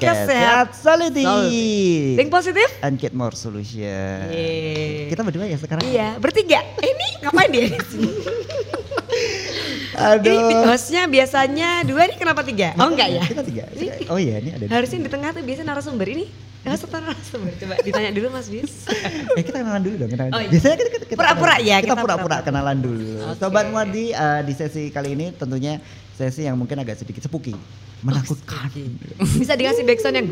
podcast sehat Solidi. Solid. Think positif? And get more solution. Yeay. Kita berdua ya sekarang. Iya, bertiga. Eh, ini ngapain dia di sini? Aduh. Ini hostnya biasanya dua nih kenapa tiga? Oh enggak ya? Kita tiga. Oh iya ini ada. Harusnya di tengah tuh biasa narasumber ini. Host atau narasumber? Coba ditanya dulu Mas Bis. eh kita kenalan dulu dong. Kenalan. Oh, iya. Biasanya kita, Pura-pura ya, Kita pura-pura kenalan dulu. Oke. Sobat Muardi eh, di sesi kali ini tentunya sesi yang mungkin agak sedikit sepuki, menakutkan. Bisa dikasih backsound yang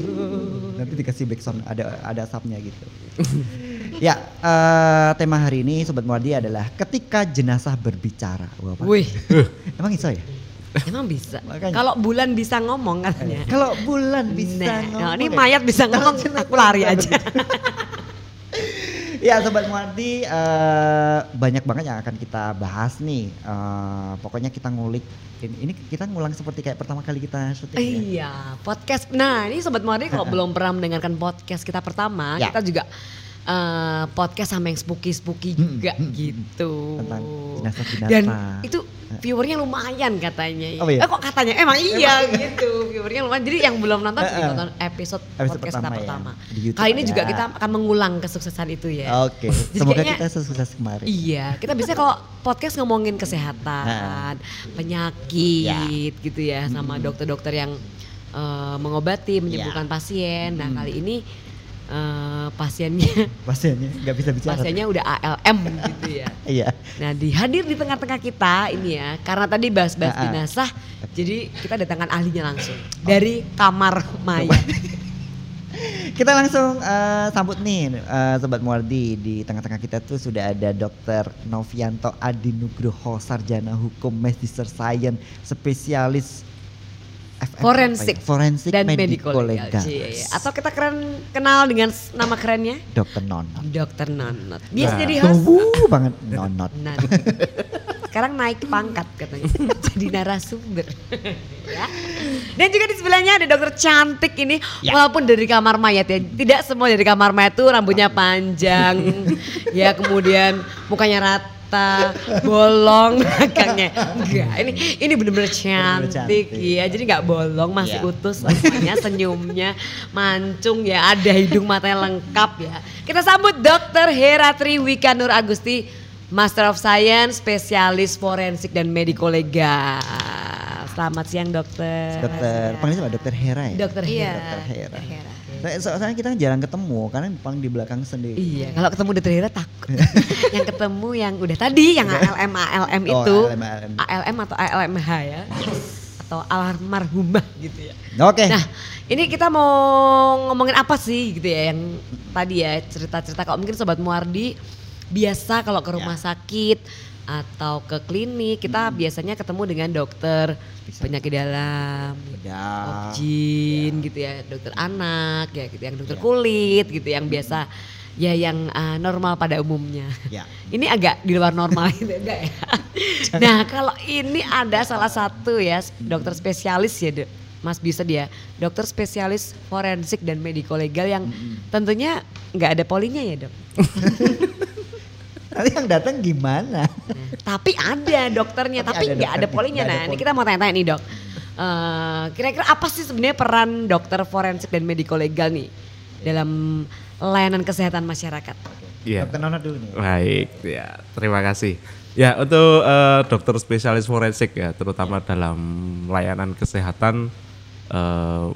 Nanti dikasih backsound ada ada subnya gitu. ya, eh, tema hari ini Sobat Muardi adalah ketika jenazah berbicara. Wah? Wih, Emang iso ya? emang bisa. Kalau bulan bisa ngomong katanya. Kalau bulan bisa Nah, ngomong. ini ya? mayat bisa ngomong, aku lari bisa aja. Ya Sobat Muardi eh, banyak banget yang akan kita bahas nih. Eh, pokoknya kita ngulik ini, ini kita ngulang seperti kayak pertama kali kita syuting. ya. Iya, podcast. Nah, ini sobat Muardi kalau belum pernah mendengarkan podcast kita pertama, Ya. kita juga eh, podcast sama yang spooky-spooky Hmm, juga hmm, hmm. gitu. Tentang. Dan itu viewernya lumayan katanya. Oh, iya? Eh kok katanya? Emang iya gitu. Viewernya lumayan. Jadi yang belum nonton eh. nonton episode, Episode podcast pertama kita ya, pertama. Kali ini ada. juga kita akan mengulang kesuksesan itu ya. Oke, Jadi semoga kayaknya- kita sukses kemarin. Iya, kita bisa kalau podcast ngomongin kesehatan, penyakit gitu ya, sama dokter-dokter yang eh, mengobati, menyembuhkan pasien. Nah Hmm. kali ini eh, pasiennya Pasiennya nggak bisa bicara. pasiennya udah ALM gitu ya. Iya. Nah dihadir di tengah-tengah kita ini ya, karena tadi bahas-bahas Ah, ah. jenazah, jadi kita datangkan ahlinya langsung dari kamar mayat. Kita langsung eh, sambut nih eh, Sobat Muardi di tengah-tengah kita tuh sudah ada Dr. Novianto Adi Nugroho Sarjana Hukum Magister Science spesialis FM, Forensik ya? Forensik dan Medical medical Legal. legal. Atau kita keren kenal dengan nama kerennya Dr. Nonot. Dokter Nonot. Biasa Nah, jadi host. wuh banget Nonot. Nah, sekarang naik pangkat katanya jadi narasumber ya. dan juga di sebelahnya ada dokter cantik ini Ya. walaupun dari kamar mayat ya tidak semua dari kamar mayat tuh rambutnya panjang ya kemudian mukanya rata bolong belakangnya enggak ini ini bener-bener cantik, cantik. ya jadi nggak bolong masih Ya. utuh semuanya senyumnya mancung ya ada hidung matanya lengkap ya kita sambut dokter Hera Triwika Nur Agusti Master of Science, spesialis forensik dan medico legal. Selamat siang dokter. Dokter, panggilnya apa? Dokter Hera ya? Dokter Iya, Hera. Dokter Hera. Dokter Hera. So- Soalnya kita jarang ketemu karena paling di belakang sendiri. Iya, kalau ketemu dokter Hera takut. yang ketemu yang udah tadi, yang ALM ALM Oh, itu, ALM, ALM. ALM atau ALMH ya, atau almarhumah gitu ya. Oke. Nah, ini kita mau ngomongin apa sih gitu ya yang tadi ya cerita-cerita kalau mungkin sobat Muardi biasa kalau ke rumah Ya. sakit atau ke klinik kita biasanya ketemu dengan dokter Hmm. Bisa. penyakit dalam, Bedah. objin gitu ya, dokter anak ya gitu, yang dokter Ya. kulit gitu yang biasa ya yang uh, normal pada umumnya. Ya. Ini agak di luar normal gitu enggak ya? nah kalau ini ada salah satu ya dokter spesialis ya dok. Mas bisa dia dokter spesialis forensik dan medico legal yang tentunya nggak ada polinya ya dok. Nanti yang datang gimana? Tapi ada dokternya, Tapi ada nggak ada polinya. Nah ini kita mau tanya-tanya nih dok. Eh, Kira-kira apa sih sebenarnya peran dokter forensik dan medico legal nih dalam layanan kesehatan masyarakat? Iya. Dokter Nonot dulu nih. Baik, ya terima kasih. Ya untuk eh, dokter spesialis forensik ya, terutama dalam layanan kesehatan, eh,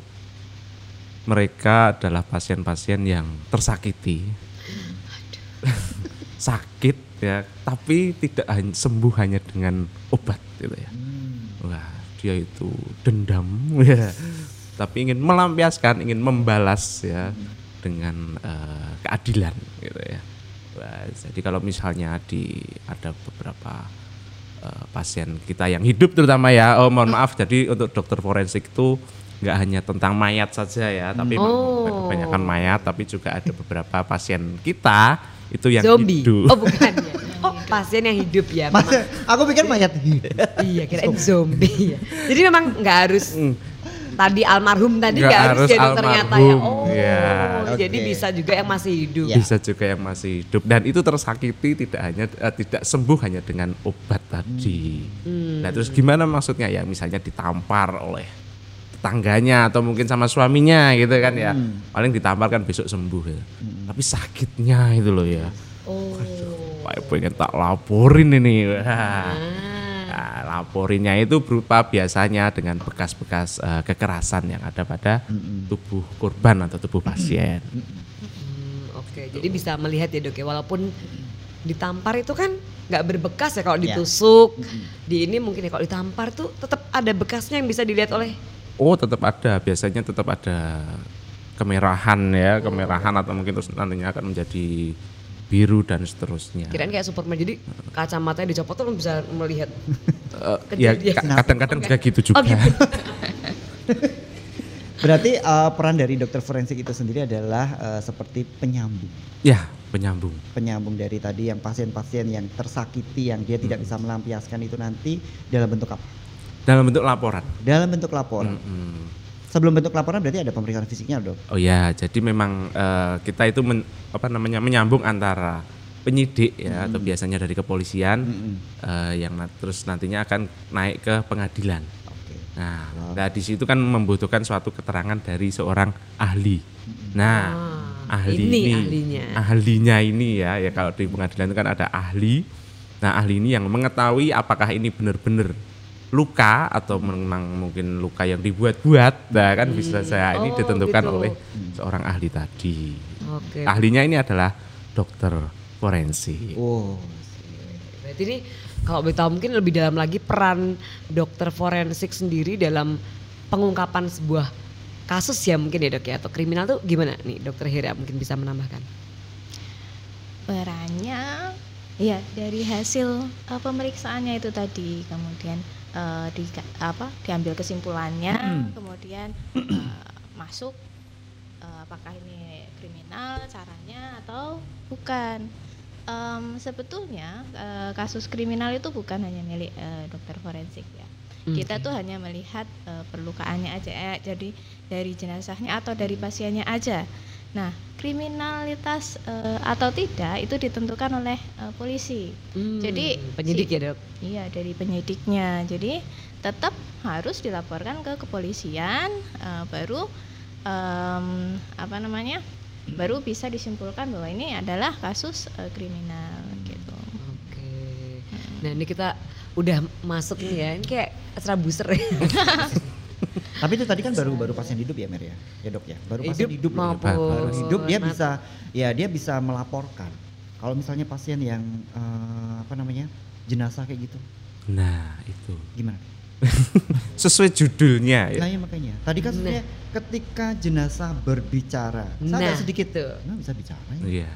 mereka adalah pasien-pasien yang tersakiti, sakit ya, tapi tidak hanya sembuh hanya dengan obat gitu ya. Wah dia itu dendam ya, tapi ingin melampiaskan, ingin membalas ya dengan eh, keadilan gitu ya. Wah, jadi kalau misalnya di ada beberapa eh, pasien kita yang hidup terutama ya, oh mohon maaf, jadi untuk dokter forensik itu nggak hanya tentang mayat saja ya, tapi Oh. kebanyakan mayat, tapi juga ada beberapa pasien kita itu yang Zombie? hidup. Oh bukan ya? Oh pasien yang hidup ya? Mas, aku pikir mayat hidup. iya kirain zombie ya. Jadi memang nggak harus Hmm. tadi almarhum tadi Nggak harus, harus jadi ternyata ya. Oh ya. jadi Oke. bisa juga yang masih hidup. Ya. bisa juga yang masih hidup dan itu tersakiti tidak hanya eh, tidak sembuh hanya dengan obat tadi. Hmm. Nah terus gimana maksudnya ya misalnya ditampar oleh tetangganya atau mungkin sama suaminya gitu kan ya. Paling ditampar kan besok sembuh gitu. Tapi sakitnya itu loh ya. Oh. Wah, pengen tak laporin ini. Wah. Nah, laporinnya itu berupa biasanya dengan bekas-bekas eh, kekerasan yang ada pada tubuh korban atau tubuh pasien. Hmm, Oke, jadi bisa melihat ya dok ya, walaupun ditampar itu kan nggak berbekas ya kalau Ya. ditusuk, di ini mungkin ya kalau ditampar tuh tetap ada bekasnya yang bisa dilihat oleh. Oh, tetap ada. Biasanya tetap ada kemerahan ya, kemerahan atau mungkin terus nantinya akan menjadi biru dan seterusnya. Kirain kayak Superman, jadi kacamatanya dicopot tuh bisa melihat. Eh, ya kadang-kadang juga gitu juga. Oh gitu. Berarti eh, peran dari dokter forensik itu sendiri adalah eh, seperti penyambung. Ya, penyambung. Penyambung dari tadi yang pasien-pasien yang tersakiti yang dia tidak bisa melampiaskan itu nanti dalam bentuk apa? Dalam bentuk laporan. Dalam bentuk laporan. Mm-mm. Sebelum bentuk laporan berarti ada pemeriksaan fisiknya dok. Oh ya, jadi memang eh, kita itu men- apa namanya menyambung antara penyidik ya atau biasanya dari kepolisian Mm-mm. eh, yang na- terus nantinya akan naik ke pengadilan. Oke. Nah, nah di situ kan membutuhkan suatu keterangan dari seorang ahli. Nah, Ah, ahli ini ini, ahlinya. ahlinya ini ya, ya kalau di pengadilan itu kan ada ahli. Nah, ahli ini yang mengetahui apakah ini benar-benar luka atau memang mungkin luka yang dibuat-buat, nah kan bisa saya ini Oh, ditentukan gitu. oleh seorang ahli tadi. Oke. Ahlinya ini adalah dokter forensik. Oh. Berarti ini kalau boleh tahu mungkin lebih dalam lagi peran dokter forensik sendiri dalam pengungkapan sebuah kasus ya mungkin ya dok ya atau kriminal tuh gimana nih dokter Hera mungkin bisa menambahkan? perannya ya dari hasil eh, pemeriksaannya itu tadi kemudian eh, di apa diambil kesimpulannya kemudian eh, masuk eh, apakah ini kriminal caranya atau bukan. Em, sebetulnya eh, kasus kriminal itu bukan hanya milik eh, dokter forensik ya. Kita tuh hanya melihat eh, perlukaannya aja eh, jadi dari jenazahnya atau dari pasiennya aja Nah, kriminalitas eh, atau tidak itu ditentukan oleh eh, polisi. Hmm, Jadi, penyidik si- ya dok. Iya, dari penyidiknya. Jadi, tetap harus dilaporkan ke kepolisian eh, baru em, apa namanya? baru bisa disimpulkan bahwa ini adalah kasus eh, kriminal gitu. Oke. Nah ini kita udah masuk nih ya, ini kayak acara buser ya. Tapi itu tadi kan baru baru pasien hidup ya Mer ya, ya dok ya. Baru pasien Hidup hidup, loh. maupun baru hidup dia bisa ya dia bisa melaporkan. Kalau misalnya pasien yang eh, apa namanya jenazah kayak gitu, Nah, itu. gimana? Sesuai judulnya ya. Nah ya makanya. Tadi kan Nah. sebenarnya ketika jenazah berbicara, saya Nah, sedikit itu. nggak bisa bicara. ya. Iya. Ya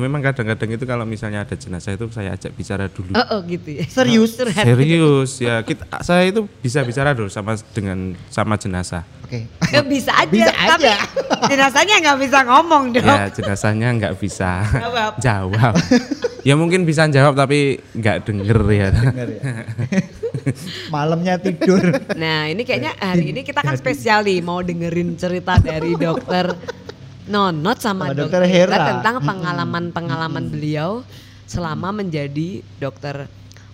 memang kadang-kadang itu kalau misalnya ada jenazah itu saya ajak bicara dulu. Oh, oh gitu ya. Serius? Curhat. Serius ya kita saya itu bisa bicara dulu sama dengan sama jenazah. Oke. Ya, bisa aja, Bisa tapi aja. jenazahnya nggak bisa ngomong dok. Ya jenazahnya nggak bisa Jawab. jawab. ya mungkin bisa jawab tapi nggak denger ya. Dengar ya. Malamnya tidur. Nah ini kayaknya hari ini kita kan spesial nih mau dengerin cerita dari dokter Nonot sama Sama dokter Dokter Hera Hera. tentang pengalaman-pengalaman beliau selama menjadi dokter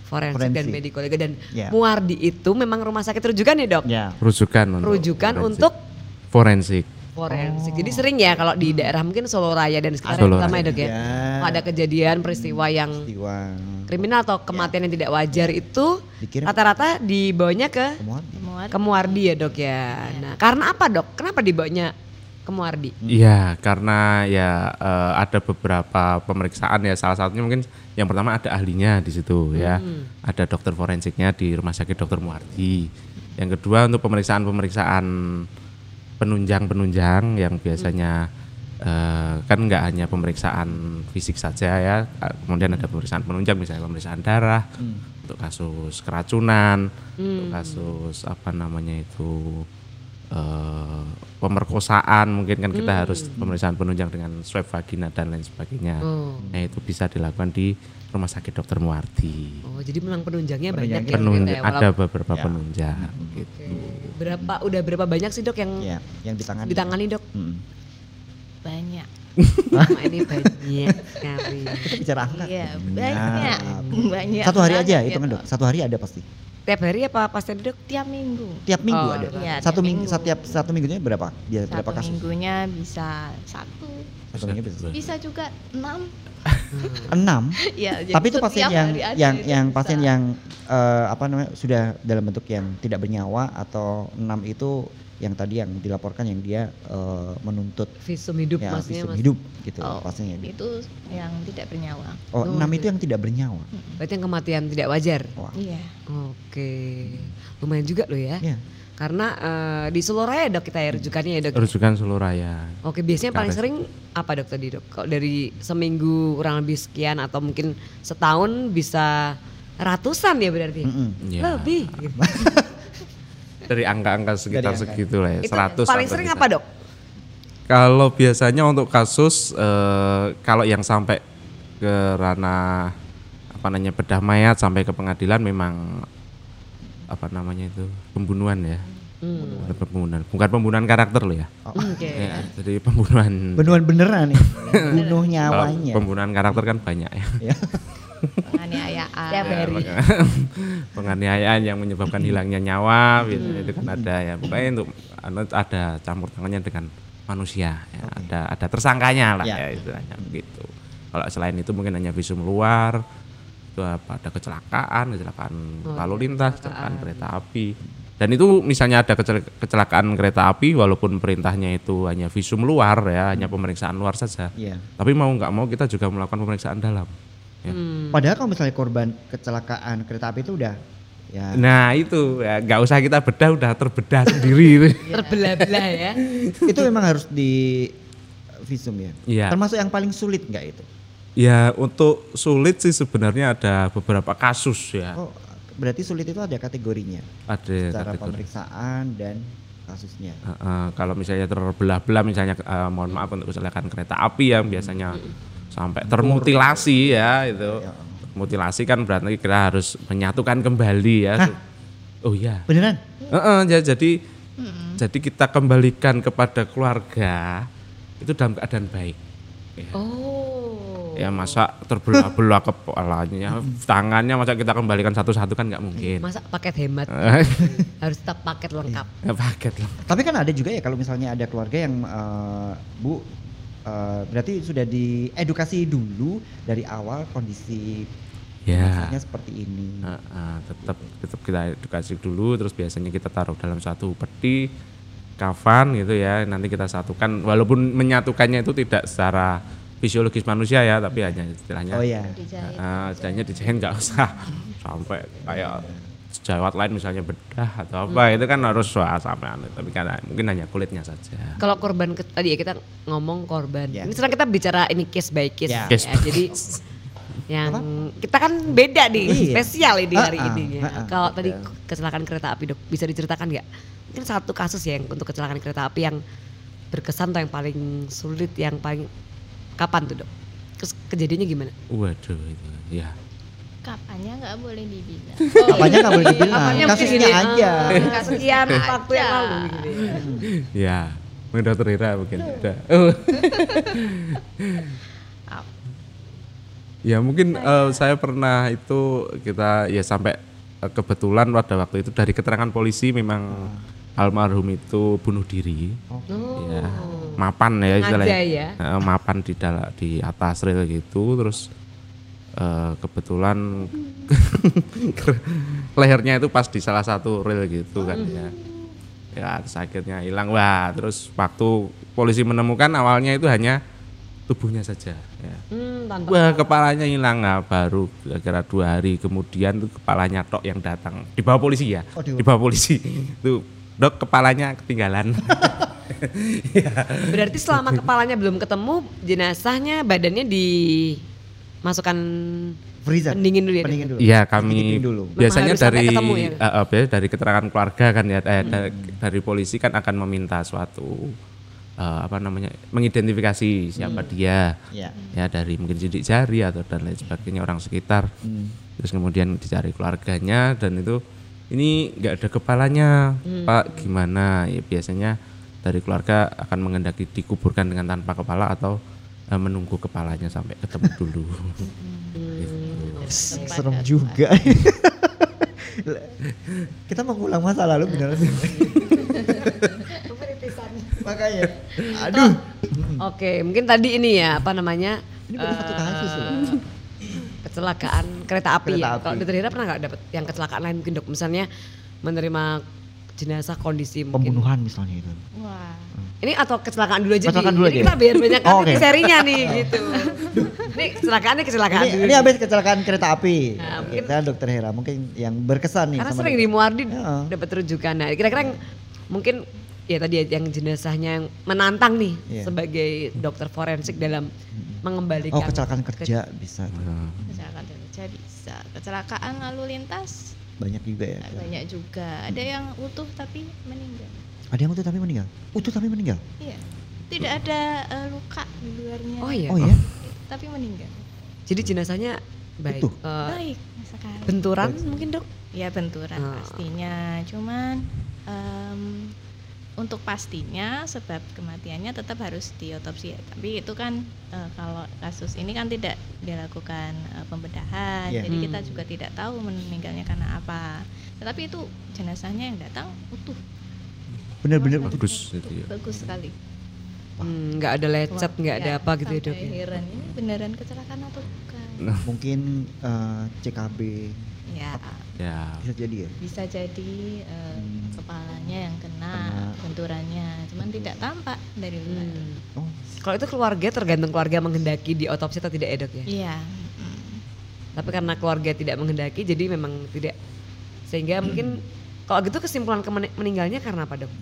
forensik dan Forensik. medikolega dan Ya. Muardi itu memang rumah sakit rujukan ya dok? ya. Rujukan untuk Rujukan forensik. untuk forensik. forensik. Jadi sering ya kalau di daerah mungkin Solo Raya dan sekitar Solo terutama ya dok ya. Kalau ada kejadian peristiwa yang Peristiwa kriminal atau kematian yang tidak wajar itu Dikirim. rata-rata dibawanya ke ke Muardi ya dok ya. Nah karena apa dok? Kenapa dibawanya ke Muardi? Iya, karena ya eh, ada beberapa pemeriksaan ya. Salah satunya mungkin yang pertama ada ahlinya di situ ya. Ada dokter forensiknya di Rumah Sakit Dokter Muardi. Yang kedua untuk pemeriksaan-pemeriksaan penunjang-penunjang yang biasanya eh, kan nggak hanya pemeriksaan fisik saja ya. Kemudian ada pemeriksaan penunjang misalnya pemeriksaan darah untuk kasus keracunan, untuk kasus apa namanya itu eh, pemerkosaan mungkin kan kita harus pemeriksaan penunjang dengan swab vagina dan lain sebagainya. Oh. Nah itu bisa dilakukan di Rumah Sakit Dokter Muardi. Oh jadi memang penunjangnya banyak Penunjangnya ya. Penunjang ternyata ya, ada beberapa Ya. penunjang gitu. Oke. Berapa udah berapa banyak sih dok yang Ya, yang ditangani. ditangani dok? Hmm. banyak. Wah ini banyak sekali. Kita bicara angka. Iya, Banyak. banyak. Banyak. Satu hari aja itu kan gitu. dok. Satu hari ada pasti. Tiap hari apa pasti dok? tiap minggu. Tiap minggu Oh, ada. iya, satu minggu, minggu. setiap satu minggunya berapa? Dia Satu berapa kasus? minggunya bisa satu, Satu minggu bisa. bisa juga enam. Enam. ya, Tapi itu pasien yang yang yang bisa. pasien yang eh, apa namanya sudah dalam bentuk yang tidak bernyawa atau enam itu yang tadi yang dilaporkan yang dia eh, menuntut Visum hidup ya, maksudnya visum mas. hidup gitu Oh, pasiennya. itu yang tidak bernyawa. Oh, Oh, enam iya. itu yang tidak bernyawa. Berarti yang kematian tidak wajar. Wah. Iya. Oke, lumayan juga loh ya. Ya. Karena eh, di Solo Raya dok kita ya rujukannya ya dok. Rujukan seluruh raya. Oke, biasanya paling Kares. sering apa dok tadi dok? Kalau dari seminggu kurang lebih sekian atau mungkin setahun bisa ratusan ya berarti? Mm-mm. Ya. Lebih. gitu. Dari angka-angka sekitar angka. segitu lah ya. Itu 100 paling sering bisa. apa dok? Kalau biasanya untuk kasus eh, kalau yang sampai ke ranah apa namanya bedah mayat sampai ke pengadilan memang apa namanya itu pembunuhan ya. Bukan pembunuhan, bukan pembunuhan karakter loh ya. Oke. Ya, jadi pembunuhan. Benuan beneran nih. Bunuh Kalau nyawanya. pembunuhan karakter kan banyak ya. Ya. Penganiayaan. Hari. penganiayaan yang menyebabkan hilangnya nyawa gitu, itu kan ada ya pokoknya untuk anu, ada campur tangannya dengan manusia ya. ada ada tersangkanya lah Ya. ya, istilahnya begitu kalau selain itu mungkin hanya visum luar itu apa ada kecelakaan kecelakaan lalu lintas kecelakaan kereta api dan itu misalnya ada kecel- kecelakaan kereta api walaupun perintahnya itu hanya visum luar ya hanya pemeriksaan luar saja Iya. tapi mau nggak mau kita juga melakukan pemeriksaan dalam ya. Padahal kalau misalnya korban kecelakaan kereta api itu udah ya Nah itu ya nggak usah kita bedah udah terbedah sendiri itu. Terbelah-belah ya. itu memang harus di visum ya. Iya. Termasuk yang paling sulit nggak itu? Ya untuk sulit sih sebenarnya ada beberapa kasus ya. Oh, berarti sulit itu ada kategorinya. Ada Secara kategori. pemeriksaan dan kasusnya. Eh, eh, kalau misalnya terbelah-belah misalnya eh, mohon maaf untuk kecelakaan kereta api yang biasanya sampai termutilasi ya itu. Mutilasi kan berarti kita harus menyatukan kembali ya. Oh iya. Beneran? Eh, eh, ya, jadi jadi kita kembalikan kepada keluarga itu dalam keadaan baik. Ya. Oh. Ya masa terbelah-belah kepalanya, tangannya masa kita kembalikan satu-satu kan nggak mungkin. Masa paket hemat harus tetap paket lengkap. Ya, paket lah. Tapi kan ada juga ya kalau misalnya ada keluarga yang eh, Bu eh, berarti sudah diedukasi dulu dari awal kondisi Ya. seperti ini. Nah, ah, tetap tetap kita edukasi dulu, terus biasanya kita taruh dalam satu peti kafan gitu ya. Nanti kita satukan, walaupun menyatukannya itu tidak secara fisiologis manusia ya, tapi hanya istilahnya. Oh ya. Dijahit. Ah, istilahnya dijahit nggak usah sampai kayak sejawat lain misalnya bedah atau apa itu kan harus sampai anu. tapi kan mungkin hanya kulitnya saja. Kalau korban ke- tadi ya kita ngomong korban. Ya. Ini sekarang kita bicara ini case by case. Ya. Case ya. Jadi yang kita kan beda nih, Iya. spesial ini hari Ha-ha, ini ya. ha-ha. Kalau tadi kecelakaan kereta api dok, bisa diceritakan nggak? Mungkin satu kasus ya yang untuk kecelakaan kereta api yang berkesan atau yang paling sulit, yang paling kapan tuh dok? Terus kejadiannya gimana? Waduh itu ya. Kapannya nggak boleh dibilang. Apanya nggak boleh dibilang, Apanya kasusnya aja. Sekian waktu yang lalu gitu ya. Ya, mungkin dokter Ira mungkin ada. Oh. Ya mungkin eh, saya pernah itu kita ya sampai eh, kebetulan pada waktu itu dari keterangan polisi memang almarhum itu bunuh diri. Ya, mapan ya istilahnya. Ya? Mapan di dalam di atas rel gitu terus eh, kebetulan lehernya itu pas di salah satu rel gitu kan ya. Ya terus akhirnya hilang wah terus waktu polisi menemukan awalnya itu hanya tubuhnya saja ya. Hmm, tanpa Wah kepalanya hilang nah, baru kira-kira dua hari kemudian tuh kepalanya tok yang datang dibawa polisi ya Oh, di- dibawa polisi tuh dok kepalanya ketinggalan Berarti selama kepalanya belum ketemu, jenazahnya badannya dimasukkan Freezer. pendingin dulu ya. Pendingin dulu. Iya kami dulu. biasanya dari ketemu ya? eh, eh, biasanya dari keterangan keluarga kan ya eh, da- dari polisi kan akan meminta suatu eh, apa namanya mengidentifikasi siapa dia Ya. ya dari mungkin sidik jari atau dan lain sebagainya orang sekitar Hmm. terus kemudian dicari keluarganya dan itu ini nggak ada kepalanya pak gimana ya biasanya dari keluarga akan mengendaki dikuburkan dengan tanpa kepala atau eh, menunggu kepalanya sampai ketemu dulu Serem juga. Kita mengulang masa lalu beneran. Makanya. Aduh. Oke, mungkin tadi ini ya apa namanya? Ini baru satu kasus loh. Kecelakaan kereta api Kereta ya. api. Kalau dokter Hira pernah nggak dapat yang kecelakaan lain mungkin dok? Misalnya menerima jenazah kondisi mungkin. Pembunuhan misalnya itu. Wah. Ini atau kecelakaan dulu aja Kecelakaan nih. dulu Ini aja kita ya? biar banyak Oh, oke. serinya nih gitu. ini kecelakaan ini kecelakaan Ini, dulu. ini habis kecelakaan kereta api. Nah, mungkin- Kita dokter Hera mungkin yang berkesan nih Karena sama sering di Muardi Heeh. dapat rujukan. Nah, kira-kira yang mungkin ya tadi ya, yang jenazahnya yang menantang nih Iya. sebagai dokter forensik dalam mengembalikan Oh kecelakaan kerja bisa Nah, Kerja bisa. Kecelakaan lalu lintas banyak juga ya. banyak juga. Ada yang utuh tapi meninggal. Ada yang utuh tapi meninggal. Utuh tapi meninggal. Iya. Tidak ada eh, luka di luarnya. Oh iya. Oh iya. Tapi meninggal. Jadi jenazahnya baik. Utuh. Eh, Baik sekali. benturan mungkin dok? Ya benturan Ah. pastinya. Cuman em, untuk pastinya sebab kematiannya tetap harus diotopsi ya. Tapi itu kan eh, kalau kasus ini kan tidak dilakukan eh, pembedahan. Iya. Jadi Hmm. kita juga tidak tahu meninggalnya karena apa. Tetapi itu jenazahnya yang datang utuh. Bener-bener bagus itu ya. Bagus sekali. Hmm, nggak ada lecet, nggak ada ya, apa gitu ya dok? sampai ya? heran ini beneran kecelakaan atau bukan? mungkin eh, CKB Ya, Ya, bisa jadi ya. bisa jadi eh, Hmm. kepalanya yang kena, Kena. benturannya, cuman tidak tampak dari luar. Hmm. Oh, Kalau itu keluarga tergantung keluarga menghendaki di otopsi atau tidak ya dok ya? Iya. mm. Tapi karena keluarga tidak menghendaki jadi memang tidak sehingga mungkin kalau gitu kesimpulan kemen- meninggalnya karena apa dok?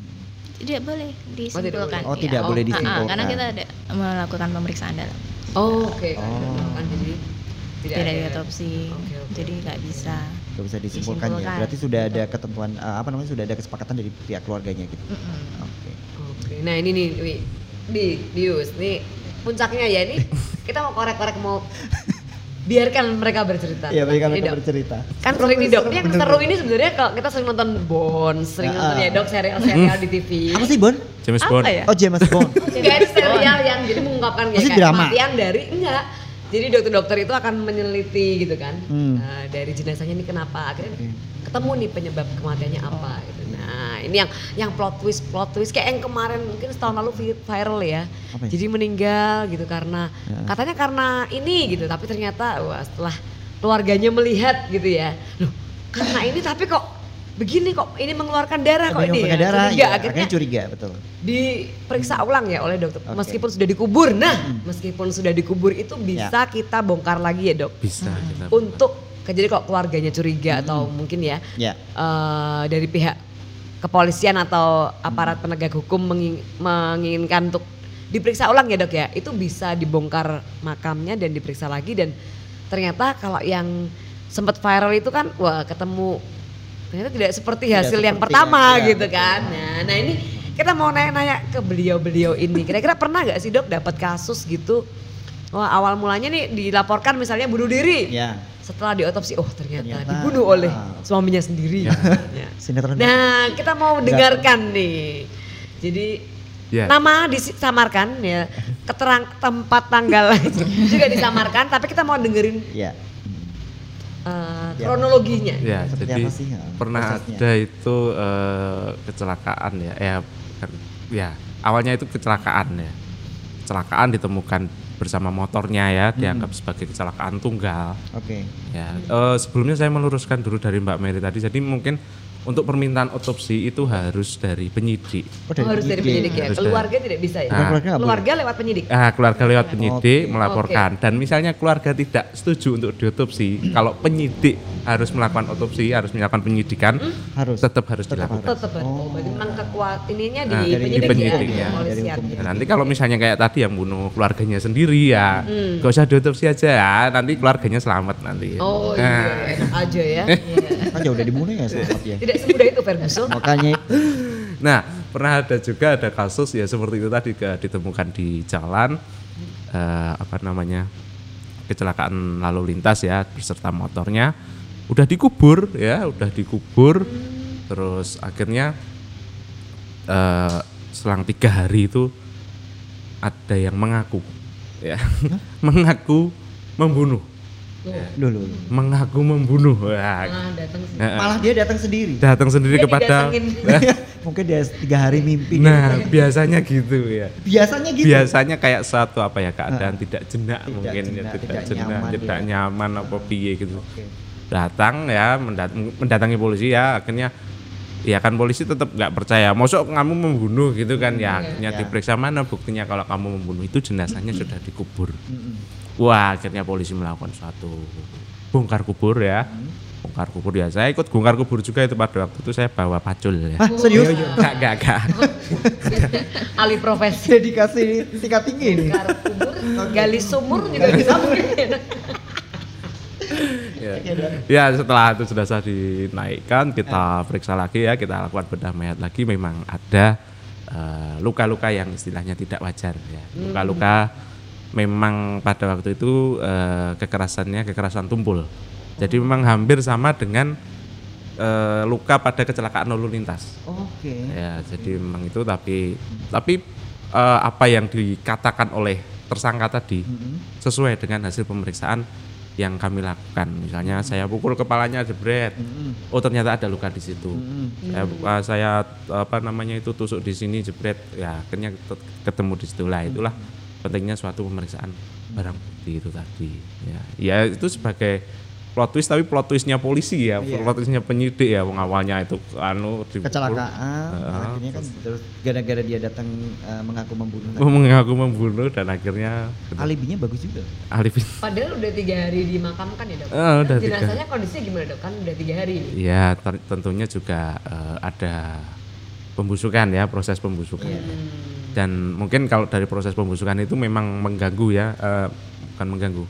Tidak boleh disimpulkan. boleh. Oh, Iya. tidak boleh ah, ah, disimpulkan. karena kita ada melakukan pemeriksaan dalam, Oh, oke. Oh. Kan jadi tidak, tidak, ada. diotopsi, Oke, oke, jadi nggak bisa. nggak bisa disimpulkan ya. Berarti sudah ada ketentuan eh, apa namanya sudah ada kesepakatan dari pihak keluarganya gitu. Oke. Oke. Nah ini nih, Wi. di Dius, nih puncaknya ya ini kita mau korek-korek mau biarkan mereka bercerita. Iya, bagi Ini, mereka Dok. bercerita. Kan sering nih dok, ini yang seru ini sebenarnya kalau kita sering nonton Bond, sering nonton ah. ya dok serial-serial di TV. Apa sih Bon? James Apa Bond. ya? Oh James Bond. Enggak serial yang jadi mengungkapkan ya kayak drama. kematian dari enggak. Jadi dokter-dokter itu akan meneliti gitu kan Hmm. eh, dari jenazahnya ini kenapa akhirnya ketemu nih penyebab kematiannya apa gitu. Nah ini yang yang plot twist plot twist kayak yang kemarin mungkin setahun lalu vi- viral ya. Apa ya? Jadi meninggal gitu karena Ya. katanya karena ini gitu tapi ternyata wah setelah keluarganya melihat gitu ya. Loh karena ini tapi kok begini kok ini mengeluarkan darah kok ini pakai ya. darah, Curiga, ya, akhirnya akhirnya curiga betul. diperiksa ulang ya oleh dokter Oke. meskipun sudah dikubur nah meskipun sudah dikubur itu bisa kita bongkar lagi ya dok Bisa kita. untuk jadi kok keluarganya curiga atau mungkin ya Ya. eh, dari pihak kepolisian atau aparat penegak hukum menging- menginginkan untuk diperiksa ulang ya dok ya itu bisa dibongkar makamnya dan diperiksa lagi dan ternyata kalau yang sempat viral itu kan wah ketemu ternyata tidak seperti Tidak hasil yang seperti pertama yang- ya, gitu kan nah, nah ini kita mau nanya-nanya ke beliau-beliau ini kira-kira pernah nggak sih dok dapat kasus gitu wah awal mulanya nih dilaporkan misalnya bunuh diri Ya. setelah diotopsi oh ternyata, Ternyata, dibunuh oleh ah. suaminya sendiri. Ya. Sinetron. Nah kita mau dengarkan nih. Jadi Ya. nama disamarkan ya, keterang tempat tanggal juga disamarkan, tapi kita mau dengerin Ya. Eh, Ya. kronologinya. Ya, Seperti jadi sih, ya, pernah prosesnya? ada itu eh, kecelakaan ya. Ya, ya, awalnya itu kecelakaan ya. Kecelakaan ditemukan bersama motornya ya, dianggap sebagai kecelakaan tunggal. Oke. Ya, eh, sebelumnya saya meluruskan dulu dari Mbak Mary tadi. Jadi mungkin untuk permintaan otopsi itu harus dari penyidik. Oh, Oh, harus dari penyidik ya. Harus Keluarga tidak bisa ya. Ah. Keluarga? Keluarga lewat penyidik. Ah, keluarga lewat penyidik Oke. melaporkan dan misalnya keluarga tidak setuju untuk diotopsi, kalau penyidik harus melakukan otopsi, harus melakukan penyidikan, Harus. tetap harus Tetap dilakukan. harus. Tetap oh. berarti memang kekuat ininya di Nah, dari- penyidik, di penyidik, ya. ya. Dari. Ya, nanti kalau misalnya kayak tadi yang bunuh keluarganya sendiri ya, Hmm. gak usah diotopsi aja ya, nanti keluarganya selamat nanti. Oh Nah, iya, aja ya. Iya. Kan ya udah dibunuh ya selamat ya. Tidak semudah itu Ferguson. Makanya Nah, pernah ada juga ada kasus ya seperti itu tadi ke- ditemukan di jalan eh, apa namanya kecelakaan lalu lintas ya beserta motornya. Udah dikubur ya, udah dikubur. Terus akhirnya eh, selang tiga hari itu ada yang mengaku ya. Mengaku membunuh Loh, loh, loh. mengaku membunuh. Wah, Ah, datang Malah dia datang sendiri. datang sendiri Dia kepada. Mungkin dia tiga hari mimpi. Nah, biasanya gitu ya. Biasanya gitu. Biasanya kayak suatu apa ya keadaan tidak jenak Tidak mungkin ya jenak, tidak tidak jenak, nyaman tidak ya. nyaman apa piye gitu. Oke. Datang ya mendat- mendatangi polisi ya akhirnya ya kan polisi tetap nggak percaya. Mosok kamu membunuh gitu kan ya akhirnya Ya. diperiksa mana buktinya kalau kamu membunuh itu jenazahnya sudah dikubur. Mm-mm. Wah, akhirnya polisi melakukan suatu bongkar kubur ya. Hmm. Bongkar kubur ya. Saya ikut bongkar kubur juga itu pada waktu itu saya bawa pacul ya. Hah, serius? Enggak, enggak, enggak. Alih profesi. Dedikasi tingkat tinggi ini. Bongkar kubur, gali sumur juga bisa mungkin. ya. Ya, setelah itu sudah saya dinaikkan, kita periksa lagi ya, kita lakukan bedah mayat lagi memang ada eh, luka-luka yang istilahnya tidak wajar ya. Luka-luka memang pada waktu itu eh, kekerasannya kekerasan tumpul. Jadi memang hampir sama dengan eh, luka pada kecelakaan lalu lintas. Oke. Ya, jadi memang itu tapi tapi eh, apa yang dikatakan oleh tersangka tadi Mm-mm. sesuai dengan hasil pemeriksaan yang kami lakukan. Misalnya saya pukul kepalanya jebret. Mm-mm. Oh, ternyata ada luka di situ. Mm-mm. Saya, eh, saya apa namanya itu tusuk di sini jebret. Ya, akhirnya ket- ketemu di situ lah. Itulah pentingnya suatu pemeriksaan barang bukti itu tadi. Ya, ya itu sebagai plot twist tapi plot twistnya polisi ya, Iya. plot twistnya penyidik ya. Wong awalnya itu anu dipukul. Kecelakaan. Heeh. akhirnya kan terus gara-gara dia datang eh, mengaku membunuh. Oh, mengaku membunuh dan akhirnya Alibinya bagus juga. alif Padahal udah tiga hari dimakamkan ya dok. Ah, udah tiga. Jenazahnya kondisinya gimana dok? Kan udah tiga hari. ya tentunya juga eh, ada pembusukan ya proses pembusukan dan mungkin kalau dari proses pembusukan itu memang mengganggu ya eh, bukan mengganggu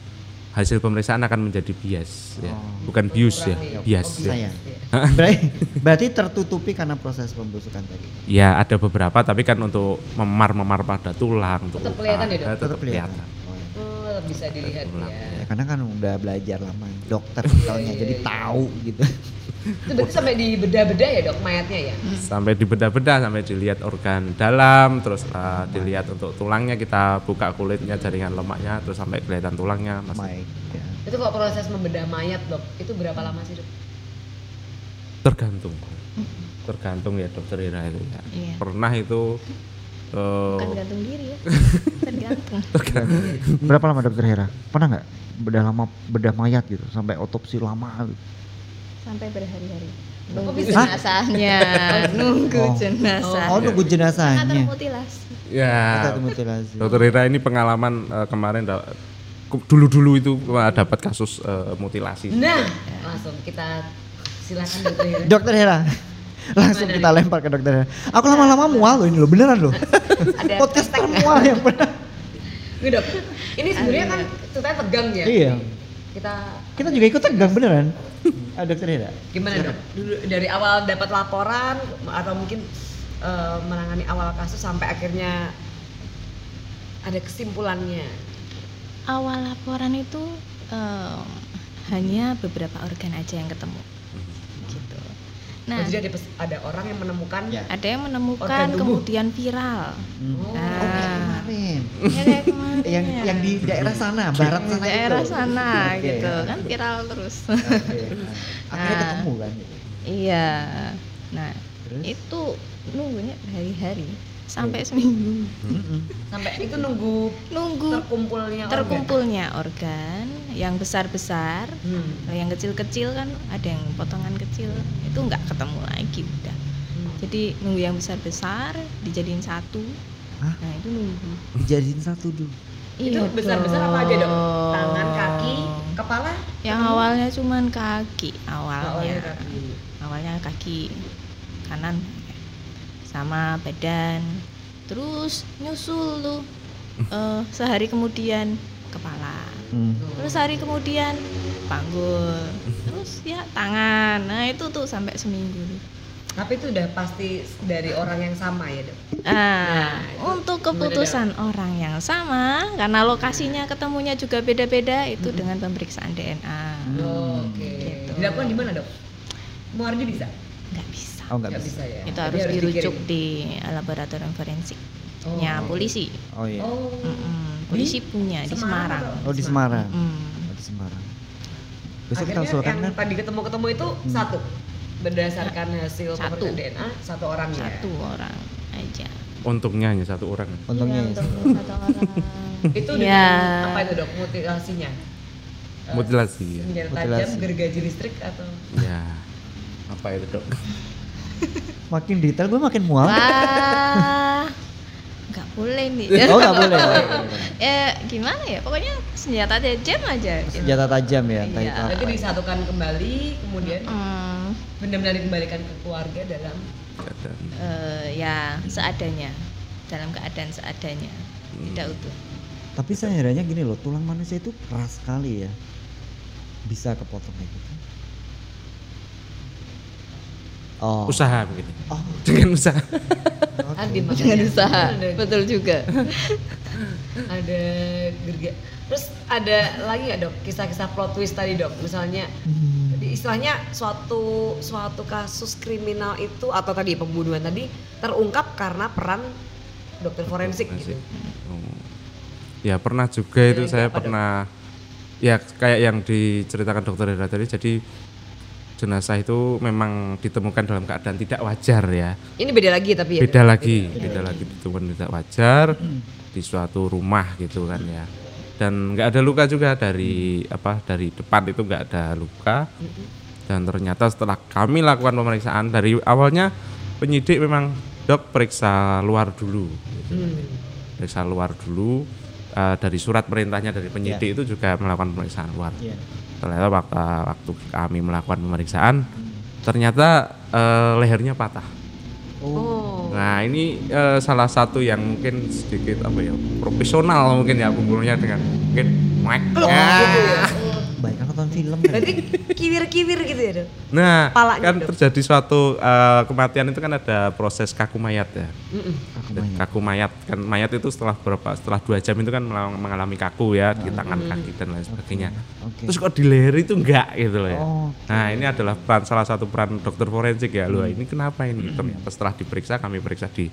hasil pemeriksaan akan menjadi bias ya bukan bius ya bias ya. Saya. berarti, berarti tertutupi karena proses pembusukan tadi. ya ada beberapa tapi kan untuk memar-memar pada tulang untuk Tetap kelihatan ya, Dok? tetap kelihatan. Oh, iya. Oh, bisa dilihat Tulang. ya. Ya, karena kan udah belajar lama dokter misalnya jadi tahu gitu. Itu berarti sampai di beda-beda ya dok mayatnya ya? sampai dibedah-bedah sampai dilihat organ dalam terus eh, dilihat untuk tulangnya kita buka kulitnya jaringan lemaknya terus sampai kelihatan tulangnya Mike. Ya. Itu kalau proses membedah mayat dok, itu berapa lama sih dok? tergantung tergantung ya dokter Ira itu ya Iya. pernah itu eh, Bukan gantung diri ya. Tergantung. Berapa lama dokter Hera? Pernah nggak bedah lama bedah mayat gitu sampai otopsi lama gitu? Sampai berhari-hari. Kok Nunggu bisa? jenazahnya, nunggu Oh. jenazah. Oh, nunggu jenazahnya. termutilasi. ya Atau mutilasi. dokter Ira ini pengalaman eh, kemarin dulu-dulu itu eh, dapat kasus eh, mutilasi Nah, langsung kita silakan dokter Hira. Dokter Hera. Langsung kita lempar ke dokter Hera. Aku lama-lama mual loh ini loh, beneran loh. Ada Podcast hashtag. termual yang pernah. Nih dok, ini sebenarnya kan ceritanya tegang ya. Iya. Kita Kita juga ikut tegang beneran. Ah, dokter Hera. gimana dok? Dulu dari awal dapat laporan atau mungkin eh, menangani awal kasus sampai akhirnya ada kesimpulannya. Awal laporan itu em, hanya beberapa organ aja yang ketemu. Nah, Nah, jadi ada, ada orang yang menemukan Ya. ada yang menemukan kemudian viral. Hmm. Oh, Nah, Oh, kayak kemarin. Ya, kayak kemarin yang ya. yang di daerah sana, barat Di sana daerah itu. sana Oke. gitu kan viral terus. Oke. Akhirnya Nah. ketemu kan. iya. Nah, Terus? itu nunggunya berhari-hari sampai seminggu. Sampai itu nunggu Nunggu terkumpulnya organ. terkumpulnya organ yang besar-besar, Hmm. kalau yang kecil-kecil kan ada yang potongan kecil itu nggak ketemu lagi udah. Hmm. Jadi nunggu yang besar-besar dijadiin satu. Hah? Nah, itu nunggu. Dijadiin satu dulu. Itu Iya besar-besar apa aja dok? dong. Tangan, kaki, kepala? Yang awalnya cuman kaki awalnya. Awalnya kaki. Awalnya kaki kanan sama badan. Terus nyusul tuh eh, sehari kemudian kepala. Hmm. Terus hari kemudian panggul. Terus ya tangan. Nah, itu tuh sampai seminggu. tuh. Tapi itu udah pasti dari orang yang sama ya dok? Nah, itu untuk keputusan orang yang sama, karena lokasinya ketemunya juga beda-beda, itu dengan pemeriksaan DNA. Oh, Oke. Gitu. Dilakukan di mana dok? Muardi bisa? Nggak bisa. Oh nggak bisa. bisa ya. Itu Jadi harus dirujuk dikirim. di laboratorium forensiknya Oh. polisi. Oh iya. Oh. Mm-mm, Polisi punya di Semarang Oh di Semarang. Mm. Oh di Semarang. Besok kita Akhirnya usulkan yang kan. tadi ketemu-ketemu itu satu berdasarkan hasil Satu. DNA satu orang ya. satu orang aja Untungnya hanya satu orang. Untungnya Iya, ya. untuk satu orang Itu ya dengan apa itu dok mutilasinya? Mutilasi ya. Senjata Mutilasi. tajam, gergaji listrik atau? Ya. Apa itu dok? Makin detail gue makin mual. wah nggak boleh nih Oh nggak boleh. ya gimana ya pokoknya senjata tajam aja gitu. Senjata tajam ya. Iya. itu disatukan kembali, kemudian Hmm, benar-benar dikembalikan ke keluarga dalam Keadaan. eh, ya seadanya dalam keadaan seadanya Hmm. tidak utuh Tapi sebenarnya gini loh, tulang manusia itu keras sekali ya. Bisa kepotong kayak gitu. Oh. Usaha begitu. Oh, Dengan usaha. Adi makanya. dengan usaha betul juga ada gerga. Terus ada lagi nggak dok kisah-kisah plot twist tadi dok? Misalnya Hmm. Jadi istilahnya suatu suatu kasus kriminal itu atau tadi pembunuhan tadi terungkap karena peran dokter forensik gitu. Oh. Ya pernah juga itu Jadi saya apa, Dok? pernah ya kayak yang diceritakan dokter Hera tadi jadi jenazah itu memang ditemukan dalam keadaan tidak wajar ya. Ini beda lagi tapi ya. Beda lagi, beda lagi ditemukan tidak wajar di suatu rumah gitu kan ya. Dan nggak ada luka juga dari apa dari depan itu nggak ada luka. Dan ternyata setelah kami lakukan pemeriksaan dari awalnya penyidik memang dok periksa luar dulu. gitu. Hmm. periksa luar dulu eh, dari surat perintahnya dari penyidik itu juga melakukan pemeriksaan luar. Iya. Ternyata waktu, waktu kami melakukan pemeriksaan ternyata eh, lehernya patah. Oh. Nah ini eh, salah satu yang mungkin sedikit apa ya profesional mungkin ya pembunuhnya dengan mungkin mic. Gitu ya. Baik kan nonton film kan. Berarti kiwir-kiwir gitu ya dok? Nah Palanya kan dok. terjadi suatu eh, kematian itu kan ada proses kaku mayat ya. Mm-mm. Aku Dan banyak. kaku mayat kan mayat itu setelah berapa setelah dua jam itu kan mengalami kaku ya di tangan kaki dan lain sebagainya. Oke. Terus kok di leher itu enggak gitu loh ya. Oh, Nah ini adalah peran salah satu peran dokter forensik ya loh. Ini kenapa ini? Ternyata setelah diperiksa kami periksa di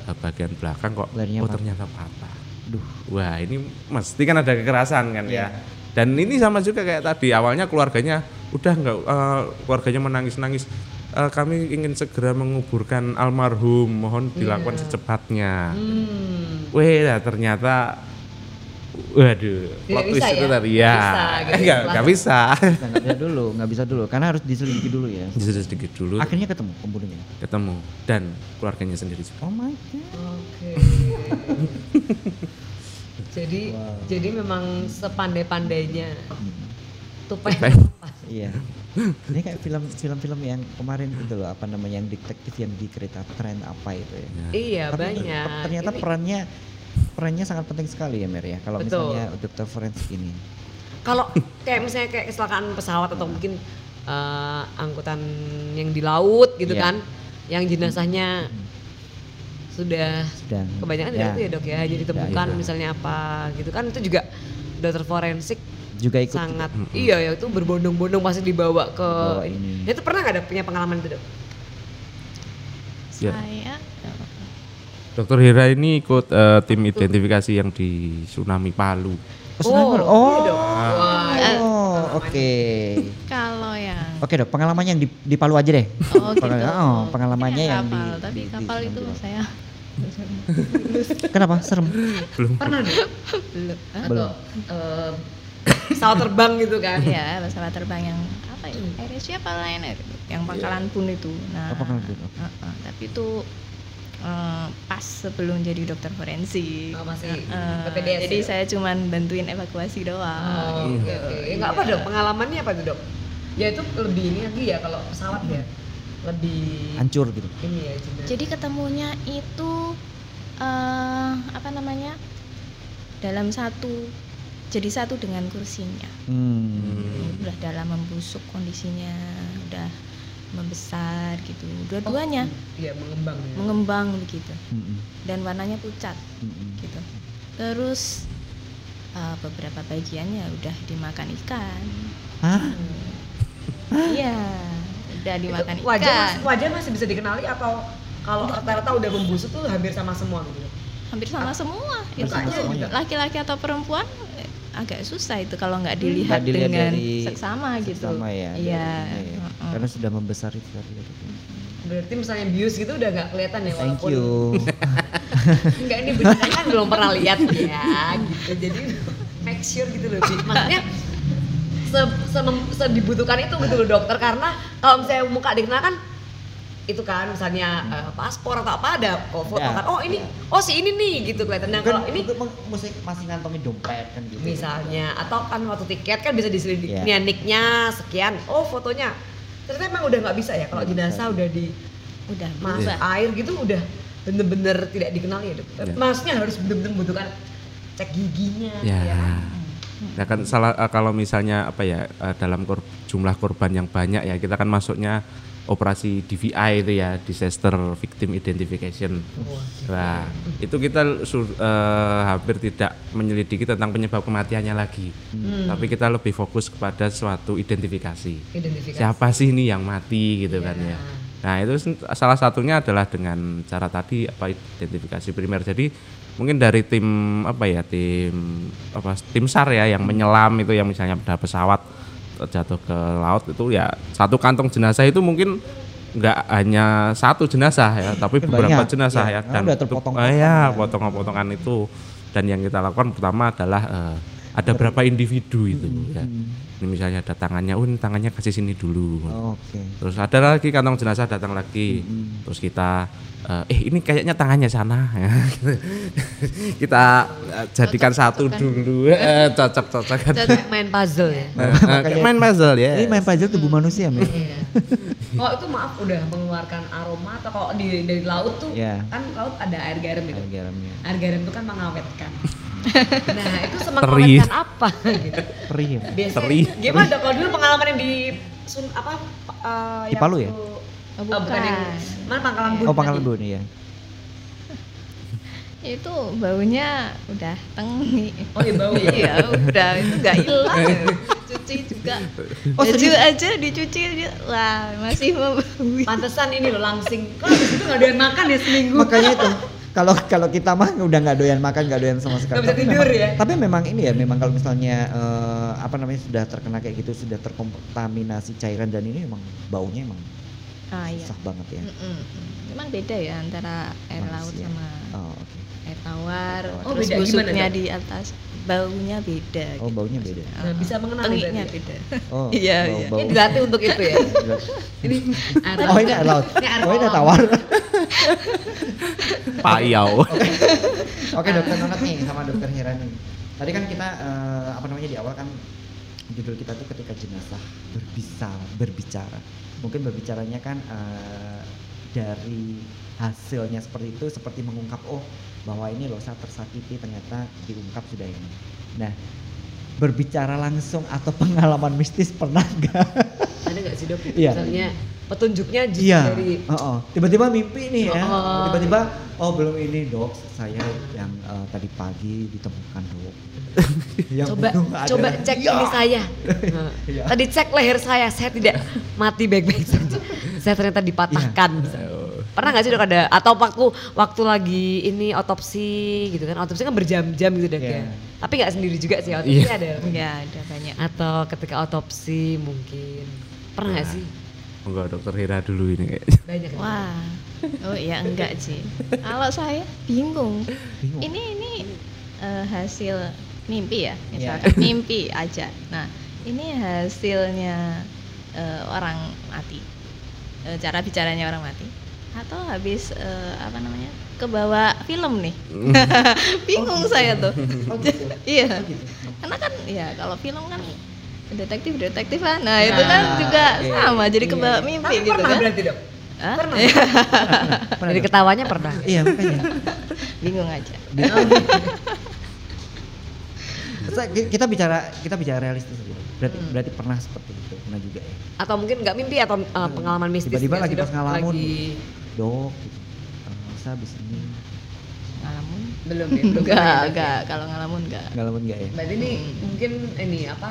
eh, bagian belakang kok Lehernya oh patah. ternyata patah. Duh. Wah ini mesti kan ada kekerasan kan ya. Dan ini sama juga kayak tadi awalnya keluarganya udah nggak eh, keluarganya menangis-nangis. Eh, kami ingin segera menguburkan almarhum, mohon dilakukan secepatnya. Hmm. Weh, nah, ternyata waduh, plot twist itu ya? tadi ya. Bisa gitu. Enggak, enggak bisa. Nggak bisa dulu, nggak bisa dulu, karena harus diselidiki dulu ya. Bisa sedikit dulu Akhirnya ketemu pembunuhnya. ketemu dan keluarganya sendiri juga. Oh my god. Oke. jadi jadi memang sepandai-pandainya tupai Tupai. Iya. Ini kayak film film-film yang kemarin itu loh, apa namanya yang detektif yang di kereta tren apa itu ya. Iya Tapi banyak. Ternyata Ini perannya perannya sangat penting sekali ya Mer ya. Kalau Betul. misalnya dokter forensik ini. kalau kayak misalnya kayak kecelakaan pesawat atau mungkin eh, angkutan yang di laut gitu Iya. kan, yang jenazahnya sudah Sudah. kebanyakan Ya. ya. itu ya dok ya, jadi ditemukan iya. misalnya apa gitu kan itu juga dokter forensik Juga ikut. sangat iya ya itu berbondong-bondong pasti dibawa ke Bawa ini. ini. Itu pernah nggak ada punya pengalaman itu dok? Ya. saya Dokter Hera ini ikut eh, tim identifikasi yang di tsunami Palu. Oh, oh. iya Oh, oke. kalau yang Oke dok, pengalamannya yang di, di Palu aja deh. oh gitu oh, pengalamannya Mungkin yang di- kapal tapi di- di kapal itu Sambal. saya Kenapa? Serem. pernah dok? belum? Atau eh, pesawat terbang gitu kan? Iya, pesawat terbang yang apa ya? Air Asia apa Air itu, yang pangkalan pun itu. Nah, Oh, pangkalan Pun, oke. uh-uh, tapi itu uh, pas sebelum jadi dokter forensik. Oh, masih Uh, PPDS jadi ya? saya cuman bantuin evakuasi doang. Oh, oke oke. Ya nggak apa dok. Pengalamannya apa tuh dok? Ya itu lebih ini lagi ya kalau pesawat ya lebih Hancur gitu. ini ya. Jadi ketemunya itu uh, apa namanya? Dalam satu jadi satu dengan kursinya. Hmm. Udah dalam membusuk kondisinya, udah membesar gitu. Dua-duanya Iya mengembang. Ya. mengembang begitu Mm-mm. dan warnanya pucat Mm-mm. gitu. Terus uh, beberapa bagiannya udah dimakan ikan. Hah? Iya, udah dimakan Itu wajah ikan. mas- wajah masih bisa dikenali atau kalau rata-rata udah membusuk tuh hampir sama semua gitu. Hampir sama semua. Itu laki-laki atau perempuan eh, agak susah itu kalau nggak dilihat, Nggak dilihat dengan dari seksama gitu. Sama ya. dari Iya. ya. Karena sudah membesar itu tadi. Berarti misalnya bius gitu udah gak kelihatan ya Thank walaupun you. Enggak ini beneran kan belum pernah lihat ya gitu. Jadi make sure gitu loh. Bi. Maksudnya se, se- se- dibutuhkan itu gitu loh dokter karena kalau misalnya muka dikenal kan itu kan misalnya eh, paspor atau apa ada kok foto Ada. kan oh ini oh si ini nih gitu kelihatan nah kalau ini musik masih ngantongin dompet kan gitu. misalnya atau kan waktu tiket kan bisa diselidiki Iya. nicknya sekian oh fotonya ternyata emang udah nggak bisa ya kalau jenazah udah di Udah masuk berubah. air gitu udah bener-bener tidak dikenal ya dok. Ya. Maksudnya harus bener-bener membutuhkan cek giginya. Ya. kan? Ya kan salah eh, kalau misalnya apa ya eh, dalam kor- jumlah korban yang banyak ya kita kan masuknya operasi DVI itu ya disaster victim identification. Nah, itu kita eh, hampir tidak menyelidiki tentang penyebab kematiannya lagi. Tapi kita lebih fokus kepada suatu identifikasi. Identifikasi. Siapa sih ini yang mati gitu kan ya. Nah, itu salah satunya adalah dengan cara tadi apa identifikasi primer. Jadi mungkin dari tim apa ya tim apa tim SAR ya yang menyelam itu yang misalnya ada pesawat jatuh ke laut itu ya satu kantong jenazah itu mungkin nggak hanya satu jenazah ya tapi beberapa banyak, jenazah ya. ya, Karena udah itu- terpotong-potong ah, ya ya. potongan-potongan itu dan yang kita lakukan pertama adalah eh, ada berapa individu itu ya. Ini misalnya ada tangannya, oh ini tangannya kasih sini dulu. Oke. Terus ada lagi kantong jenazah datang lagi. Terus kita eh, eh ini kayaknya tangannya sana ya. kita eh, jadikan satu dulu eh, cocok-cocokan. Cocok main puzzle ya. Kayak main puzzle ya. Ini main puzzle tubuh manusia, men. Iya. Kalau itu maaf udah mengeluarkan aroma atau kalau di dari laut tuh Iya. kan laut ada air garam gitu. Air garamnya. Air garam itu kan mengawetkan. Nah itu Teri. semengawetkan apa gitu. Ya. Biasanya Teri. gimana Dok? kalau dulu pengalaman yang di sun apa eh, Di yang Palu ya? Oh, Oh, bukan yang bukan. mana pangkalan bun Oh, pangkalan bun ya. Itu baunya udah tengi. Oh iya bau ya. iya, udah itu nggak hilang. Cuci juga. Oh, Baju aja dicuci dia, wah masih mau bau. Pantesan ini loh langsing. Kok habis itu nggak doyan makan ya seminggu? Makanya itu kalau kalau kita mah udah nggak doyan makan nggak doyan sama sekali. Bisa Tapi tidur memang- ya? Tapi memang ini ya memang kalau misalnya eh, apa namanya sudah terkena kayak gitu sudah terkontaminasi cairan dan ini memang baunya emang Ah iya. susah banget ya. Mm-mm. Memang beda ya antara air laut Manusia. sama Oh oke. air tawar. Air tawar. Oh, Terus beda gimana, busuknya Dok? di atas baunya beda. Oh, gitu baunya beda. Nah, Ah, bisa mengenali berarti. beda. Oh Iya, bau, iya. bau. Ini dilatih untuk itu ya. ini air Oh ini laut. Ini Oh ini tawar. Payau. Oke dokter Nonat nih sama dokter Hera nih. Tadi kan kita eh, apa namanya di awal kan judul kita tuh ketika jenazah berbicara, berbicara. Mungkin berbicaranya kan eh, dari hasilnya seperti itu seperti mengungkap oh bahwa ini loh saya tersakiti ternyata diungkap sudah ini. Nah berbicara langsung atau pengalaman mistis pernah nggak? Ada nggak sih dok? Iya. Misalnya petunjuknya justru Iya. dari oh, oh. Tiba-tiba mimpi nih ya. Oh. Tiba-tiba oh belum ini dok, saya yang eh, tadi pagi ditemukan dok. Yang coba adalah coba cek dia. ini saya. Iya. Tadi cek leher saya, saya tidak mati baik-baik saja. Saya ternyata dipatahkan. Iya. Pernah nggak sih dok ada atau waktu waktu lagi ini otopsi gitu kan? Otopsi kan berjam-jam gitu dok ya. Iya. Tapi nggak sendiri juga sih otopsi Iya. ada. Enggak ada banyak. Atau ketika otopsi mungkin pernah nggak sih? Enggak dokter Hira dulu ini kayaknya. Banyak. Wah. Oh iya enggak sih. Kalau saya bingung. Bingung. Ini ini eh, hasil mimpi ya, Iya. misalkan mimpi aja. Nah, ini hasilnya eh, orang mati. Eh, cara bicaranya orang mati. Atau habis eh, apa namanya? kebawa film nih. bingung saya tuh. Oh, gitu. iya. Oh, gitu. Karena kan ya kalau film kan detektif detektifan. Nah, itu kan Nah, juga oke. sama jadi Iya. kebawa mimpi Tapi gitu pernah kan. berarti dok? Hah? Pernah. Dok? ketawanya pernah. Iya makanya. Bingung aja. Ki- kita bicara kita bicara realistis aja. Dok. Berarti berarti pernah seperti itu, pernah juga ya. Atau mungkin nggak mimpi atau uh, pengalaman mistis. Tiba-tiba lagi pas ngalamun. Lagi- Dok, gitu. Eh, saya habis ini Ngalamun. belum ya belum Enggak, ya, Dok, ya? enggak. Kalau ngalamun enggak. ngalamin nggak ya? Berarti ini mungkin ini apa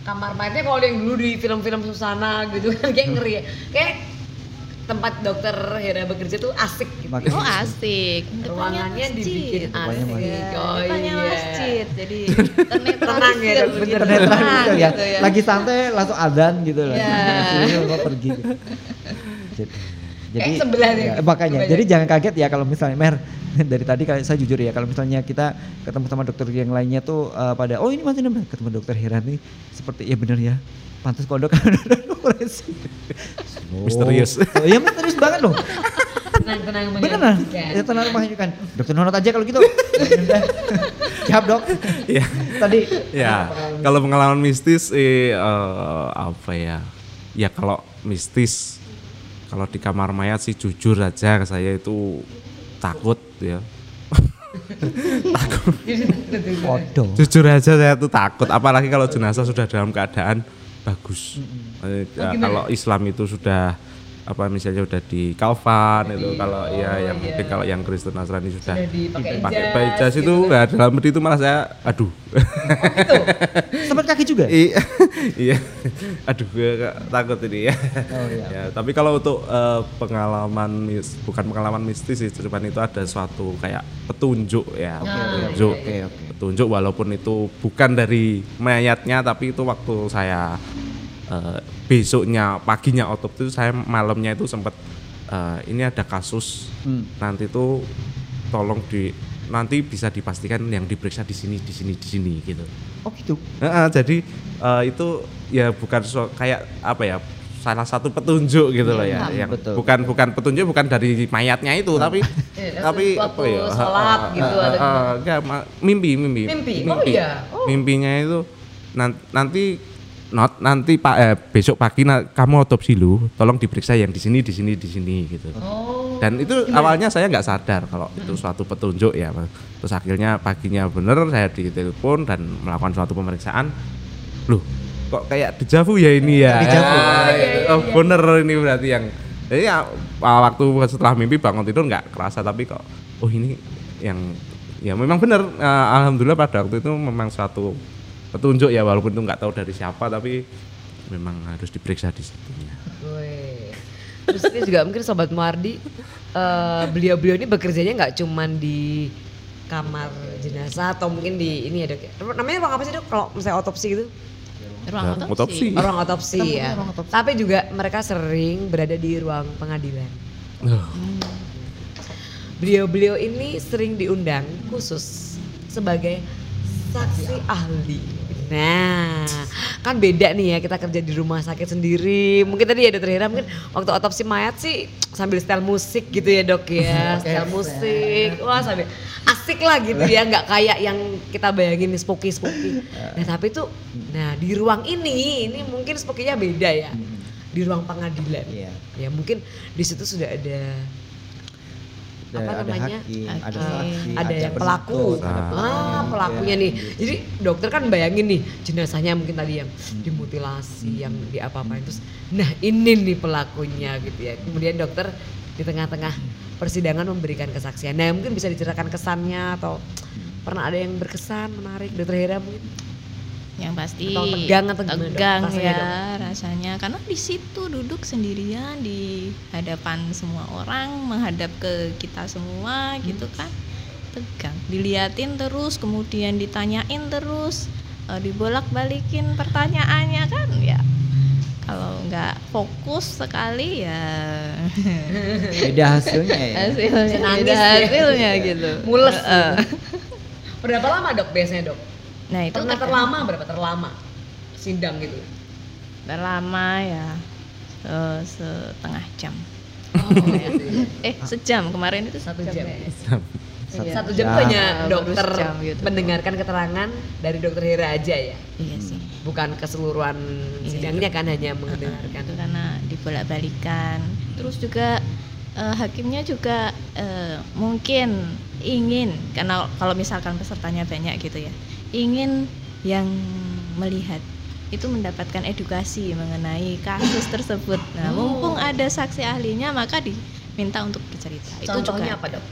kamar mayatnya kalau yang dulu di film-film Susana gitu kan kayak ngeri ya. Kayak tempat dokter Hera bekerja tuh asik gitu. Makanya- Oh asik. Ruangannya dibikin asik. masjid. Oh Depannya iya. masjid. Jadi Tenang ya, gitu. bener. Tenang gitu ya. gitu ya. Lagi santai langsung adzan gitu loh. Iya. Jadi mau pergi. Jadi, sebelah ya, makanya Kebanyakan. jadi jangan kaget ya kalau misalnya Mer dari tadi kalau saya jujur ya kalau misalnya kita ketemu sama dokter yang lainnya tuh eh, pada oh ini masih nambah ketemu dokter Hera nih seperti ya bener ya pantas kodok operasi. Misterius. Oh, iya misterius banget loh. Tenang-tenang Beneran. Ya tenang mengajukan. Dokter Nonot aja kalau gitu. Siap dok. Iya. Tadi. Ya, kalau pengalaman mistis eh, eh, apa ya? Ya kalau mistis kalau di kamar mayat sih jujur aja saya itu takut ya. Podo. Jujur aja saya tuh takut apalagi kalau jenazah sudah dalam keadaan bagus. Eh, ya, kalau Islam itu sudah apa misalnya sudah di kalfan itu kalau ya yang mungkin kalau yang Kristen Nasrani sudah pakai jas, jas gitu itu ya dalam bedi itu malah saya aduh Sempat kaki juga. Iya, iya. Aduh, gue takut ini ya. Oh, iya. Ya, tapi kalau untuk eh, pengalaman mis, bukan pengalaman mistis sih, cuman itu ada suatu kayak petunjuk ya, petunjuk, Oke, oke. petunjuk walaupun itu bukan dari mayatnya, tapi itu waktu saya eh, besoknya paginya otopsi itu saya malamnya itu sempat eh, ini ada kasus Hmm. nanti itu tolong di nanti bisa dipastikan yang diperiksa di sini di sini di sini gitu. Oh gitu. Heeh, jadi eh, itu ya bukan so- kayak apa ya salah satu petunjuk gitu loh ya, Iya, yang betul. bukan bukan petunjuk bukan dari mayatnya itu tapi Iya, tapi apa ya sholat heeh, gitu heeh, enggak, ma- mimpi mimpi Mimpi? Oh, iya. Oh. mimpinya itu nan- nanti not nanti pak eh, besok pagi na- kamu otopsi lu tolong diperiksa yang di sini di sini di sini gitu. Oh. dan itu awalnya saya nggak sadar kalau itu suatu petunjuk ya terus akhirnya paginya bener saya ditelepon dan melakukan suatu pemeriksaan. Loh kok kayak dejavu ya ini ya? Dejavu. Ah, oh bener ini berarti yang jadi ya, ah, waktu setelah mimpi bangun tidur nggak kerasa tapi kok oh ini yang ya memang bener. Ah, alhamdulillah pada waktu itu memang suatu petunjuk ya walaupun itu nggak tahu dari siapa tapi memang harus diperiksa di Wih. Terus ini juga mungkin sobat Muardi, eh, beliau-beliau ini bekerjanya nggak cuman di kamar jenazah atau mungkin di ini ya dok. ya? Namanya ruang apa sih dok? Kalau misalnya otopsi gitu? Ruang otopsi. otopsi. Ruang otopsi ya. ruang otopsi. Tapi juga mereka sering berada di ruang pengadilan. Beliau-beliau ini sering diundang khusus sebagai saksi ahli. Nah, kan beda nih ya kita kerja di rumah sakit sendiri. Mungkin tadi ya dokter Hera mungkin waktu otopsi mayat sih sambil setel musik gitu ya dok ya, setel musik. Wah sambil asik lah gitu ya, nggak kayak yang kita bayangin spooky spooky. Nah tapi tuh, nah di ruang ini ini mungkin spooky-nya beda ya. Di ruang pengadilan. Iya. Ya mungkin di situ sudah ada Ada, apa ada namanya? hakim, ada Hakim. saksi, ada yang penuntut, pelaku. ada Ah, pelakunya nih. Jadi dokter kan bayangin nih jenazahnya mungkin tadi yang dimutilasi, yang diapa-apain terus nah ini nih pelakunya gitu ya. Kemudian dokter di tengah-tengah persidangan memberikan kesaksian. Nah, mungkin bisa diceritakan kesannya atau pernah ada yang berkesan menarik dokter Hera mungkin? Yang pasti Atau tegang atau gimana, tegang Rasanya, ya rasanya. Karena di situ duduk sendirian di hadapan semua orang menghadap ke kita semua gitu kan. Tegang. Diliatin terus kemudian ditanyain terus eh, dibolak-balikin pertanyaannya kan ya. Kalau nggak fokus sekali ya. Beda hasilnya ya. hasilnya beda ya. hasilnya gitu. Mules. Eh, Berapa lama dok biasanya dok? Nah itu Pernah terlama berapa terlama sidang gitu? Terlama ya eh, setengah jam. eh sejam kemarin itu Satu jam. ya. Iya. Satu jam Ya. tuh hanya dokter sejam gitu. mendengarkan keterangan dari dokter Hera aja ya, Iya sih. bukan keseluruhan Iya. sidangnya kan hanya Itu mendengarkan. karena dibolak-balikan. Terus juga eh, hakimnya juga eh, mungkin ingin karena kalau misalkan pesertanya banyak gitu ya, ingin yang melihat itu mendapatkan edukasi mengenai kasus tersebut. Nah, Oh. mumpung ada saksi ahlinya maka diminta untuk bercerita. itu Contohnya juga apa dok?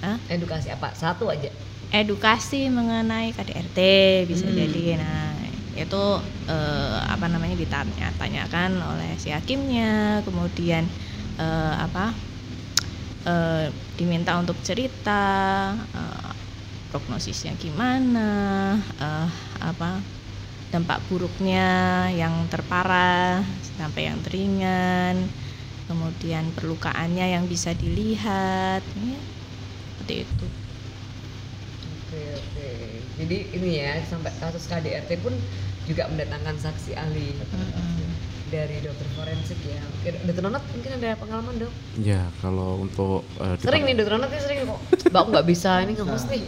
Hah? Edukasi apa? Satu aja. edukasi mengenai KDRT bisa Hmm. jadi nah itu eh, apa namanya ditanya-tanyakan oleh si hakimnya kemudian eh, apa eh, diminta untuk cerita eh, prognosisnya gimana eh, apa dampak buruknya yang terparah sampai yang teringan kemudian perlukaannya yang bisa dilihat ya, seperti itu. Oke oke. Jadi ini ya sampai kasus KDRT pun juga mendatangkan saksi ahli dari dokter forensik ya. Dokter Nonot mungkin ada pengalaman dok? Ya kalau untuk di- Sering nih dokter Nonot ini sering kok. Mbak aku nggak bisa ini nggak nih.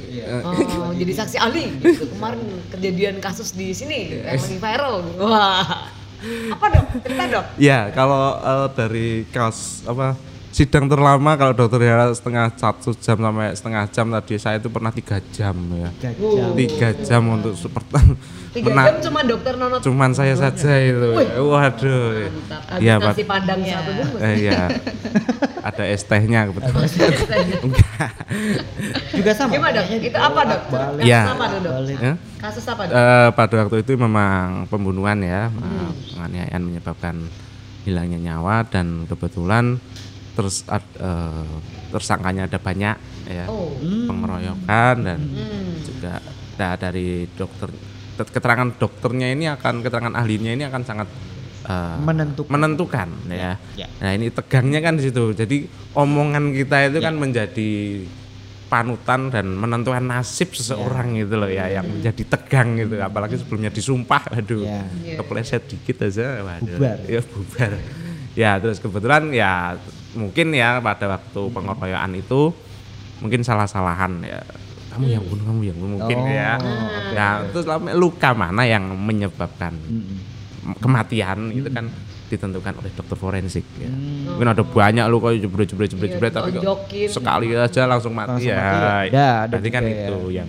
Oh, jadi saksi ahli. Gitu. Kemarin kejadian kasus di sini yang lagi viral. Wah. Apa dok? Cerita dok. Ya kalau eh, dari kaos apa sidang terlama kalau dokter Hera setengah satu jam sampai setengah jam tadi saya itu pernah tiga jam ya tiga jam untuk seperti Tiga jam cuma dokter Nonot. cuman saya saja itu waduh Iya, Pak. padang Iya. satu bungkus. Eh, iya ada es tehnya kebetulan enggak Juga sama. Gimana dok? kayaknya Itu apa dok? Iya. apa tuh dok? Ya. Kasus apa dok? Eh, pada waktu itu memang pembunuhan ya, Hmm. penganiayaan menyebabkan hilangnya nyawa dan kebetulan terus ad- eh, tersangkanya ada banyak ya, Oh. pengeroyokan dan Hmm. juga da- dari dokter keterangan dokternya ini akan keterangan ahlinya ini akan sangat eh, Menentukan. menentukan ya. Ya. Nah ini tegangnya kan di situ. Jadi omongan kita itu kan menjadi panutan dan menentukan nasib seseorang gitu loh ya yang menjadi tegang gitu apalagi sebelumnya disumpah aduh Ya. Kepleset dikit aja waduh Bubar. ya bubar ya terus kebetulan ya mungkin ya pada waktu pengeroyokan itu mungkin salah-salahan ya kamu yang bunuh kamu yang bunuh mungkin Oh, ya oke. ya terus luka mana yang menyebabkan Mm-mm. kematian itu kan ditentukan oleh dokter forensik ya. Hmm. Mungkin ada banyak lu kok jebret jebret jebret Iya, jebret tapi sekali aja langsung mati Langsung ya. mati ya. Ada Berarti kan juga ya. itu yang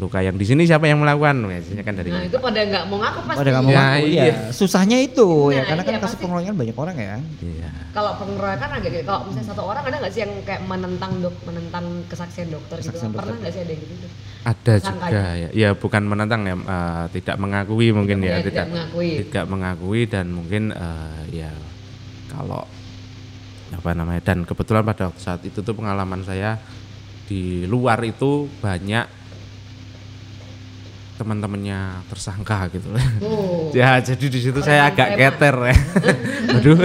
luka yang di sini siapa yang melakukan? Biasanya kan dari Nah itu pada nggak mau ngaku pasti. Pada nggak mau Ya, ngaku, iya. ya. Susahnya itu ya, Nah, karena kan iya, kasus pasti. pengeroyokan banyak orang ya. Iya. Kalau pengeroyokan agak gitu. Kalau misalnya satu orang ada nggak sih yang kayak menentang dok, menentang kesaksian dokter Kesaksian gitu? Pernah dokter. nggak sih ada yang gitu? Ada Sangka juga ya. Ya bukan menentang ya, eh, tidak mengakui mungkin Tidak ya, mengakui, tidak mengakui. tidak mengakui dan mungkin eh, ya kalau apa namanya dan kebetulan pada waktu saat itu tuh pengalaman saya di luar itu banyak teman-temannya tersangka gitu Oh. ya jadi di situ saya agak keter ya aduh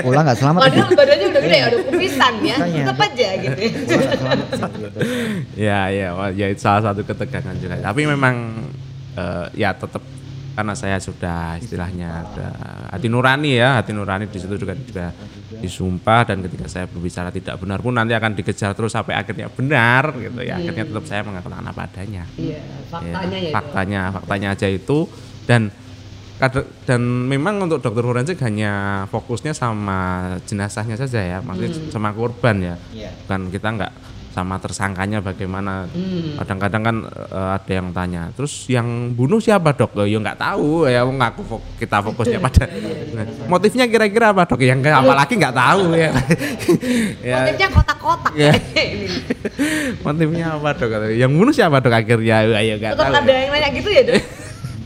Pulang nggak selamat. Padahal badannya udah gede, ada kumisan ya, tetap aja gitu. Sih, gitu. ya ya wah, ya itu salah satu ketegangan juga tapi memang eh, ya tetap karena saya sudah istilahnya ada hati nurani ya hati nurani di situ juga juga disumpah dan ketika saya berbicara tidak benar pun nanti akan dikejar terus sampai akhirnya benar gitu ya akhirnya tetap saya mengatakan apa adanya Iya, faktanya ya. Ya, Dok. faktanya faktanya aja itu dan dan memang untuk dokter forensik hanya fokusnya sama jenazahnya saja ya maksudnya Hmm. sama korban ya Iya. bukan kita nggak sama tersangkanya bagaimana. Hmm. kadang-kadang kan eh, ada yang tanya terus yang bunuh siapa dok? Loh, ya nggak tahu. Ya ngaku fok- kita fokusnya pada Nah, motifnya kira-kira apa dok? Yang apalagi nggak tahu ya. Ya. Motifnya kotak-kotak. Ya. Motifnya apa dok? Yang bunuh siapa dok? Akhirnya ya ya nggak Tetap tahu. ada yang nanya gitu ya dok?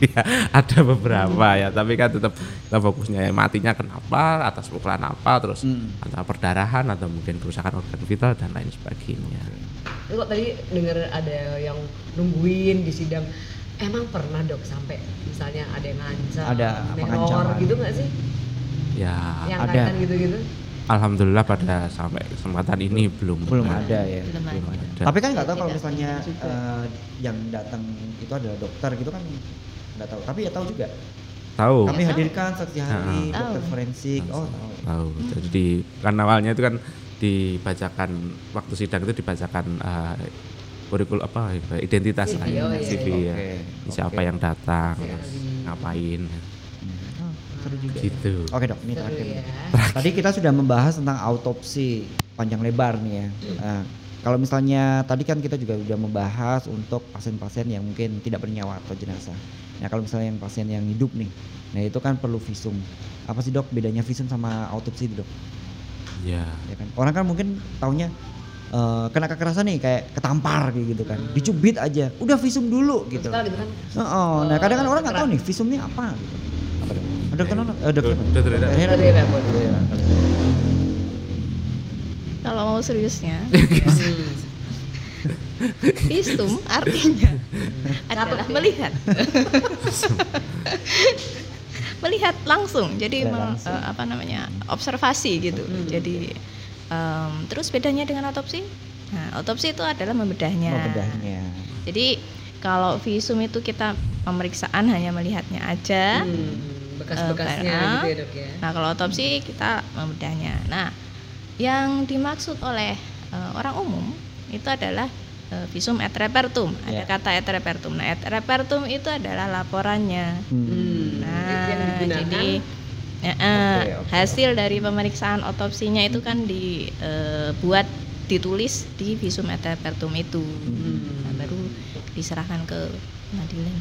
Ya ada beberapa ya tapi kan tetap kita fokusnya ya, matinya kenapa atas pukulan apa terus Hmm. atau perdarahan atau mungkin kerusakan organ vital dan lain sebagainya Terus kok tadi denger ada yang nungguin di sidang Emang pernah dok sampai misalnya ada yang ngancam, Ada neror pengancaman. gitu nggak sih? ya Yang ada. gitu-gitu? alhamdulillah pada sampai kesempatan ini belum Belum pernah. ada ya. belum belum ada ada Tapi kan nggak tahu kalau misalnya ada eh, yang datang itu adalah dokter gitu kan nggak tahu. Tapi ya tahu juga. tahu Kami hadirkan saksi ahli Tahu. dokter forensik. Oh tahu. tahu jadi kan awalnya itu kan dibacakan waktu sidang itu dibacakan eh, kurikulum apa identitas lah ya, CV, oh iya, CV iya. ya. Oke, siapa oke. yang datang Iya. terus ngapain Oh, seru juga. ya. gitu Oke dok, ini Seru terakhir. ya. Tadi kita sudah membahas tentang autopsi panjang lebar nih ya. Nah, kalau misalnya tadi kan kita juga sudah membahas untuk pasien-pasien yang mungkin tidak bernyawa atau jenazah. Nah kalau misalnya yang pasien yang hidup nih, nah itu kan perlu visum. Apa sih dok bedanya visum sama autopsi dok? ya Ya kan? Orang kan mungkin taunya eh, kena kekerasan nih kayak ketampar kayak gitu kan, dicubit aja, udah visum dulu gitu. Gitu kan? Oh, nah kadang kan orang nggak tahu nih visumnya apa gitu. Apa dok? Eh, Dokter Nono, eh, dokter. Dokter Hera. mau seriusnya. Visum artinya adalah melihat. melihat langsung. Jadi langsung. eh, apa namanya? observasi gitu. Jadi em, terus bedanya dengan otopsi? Nah, otopsi itu adalah membedahnya. Membedahnya. Jadi kalau visum itu kita pemeriksaan hanya melihatnya aja. Hmm, bekas-bekasnya Eh, gitu ya dok ya. Nah, kalau otopsi kita membedahnya. Nah, yang dimaksud oleh eh, orang umum itu adalah eh, visum et repertum. Ada Ya. kata et repertum. Nah, et repertum itu adalah laporannya. Hmm. Hmm, Nah, jadi ya, eh, Oke, oke, hasil dari pemeriksaan otopsinya itu kan dibuat ditulis di visum et repertum itu. Hmm. Nah, baru diserahkan ke pengadilan.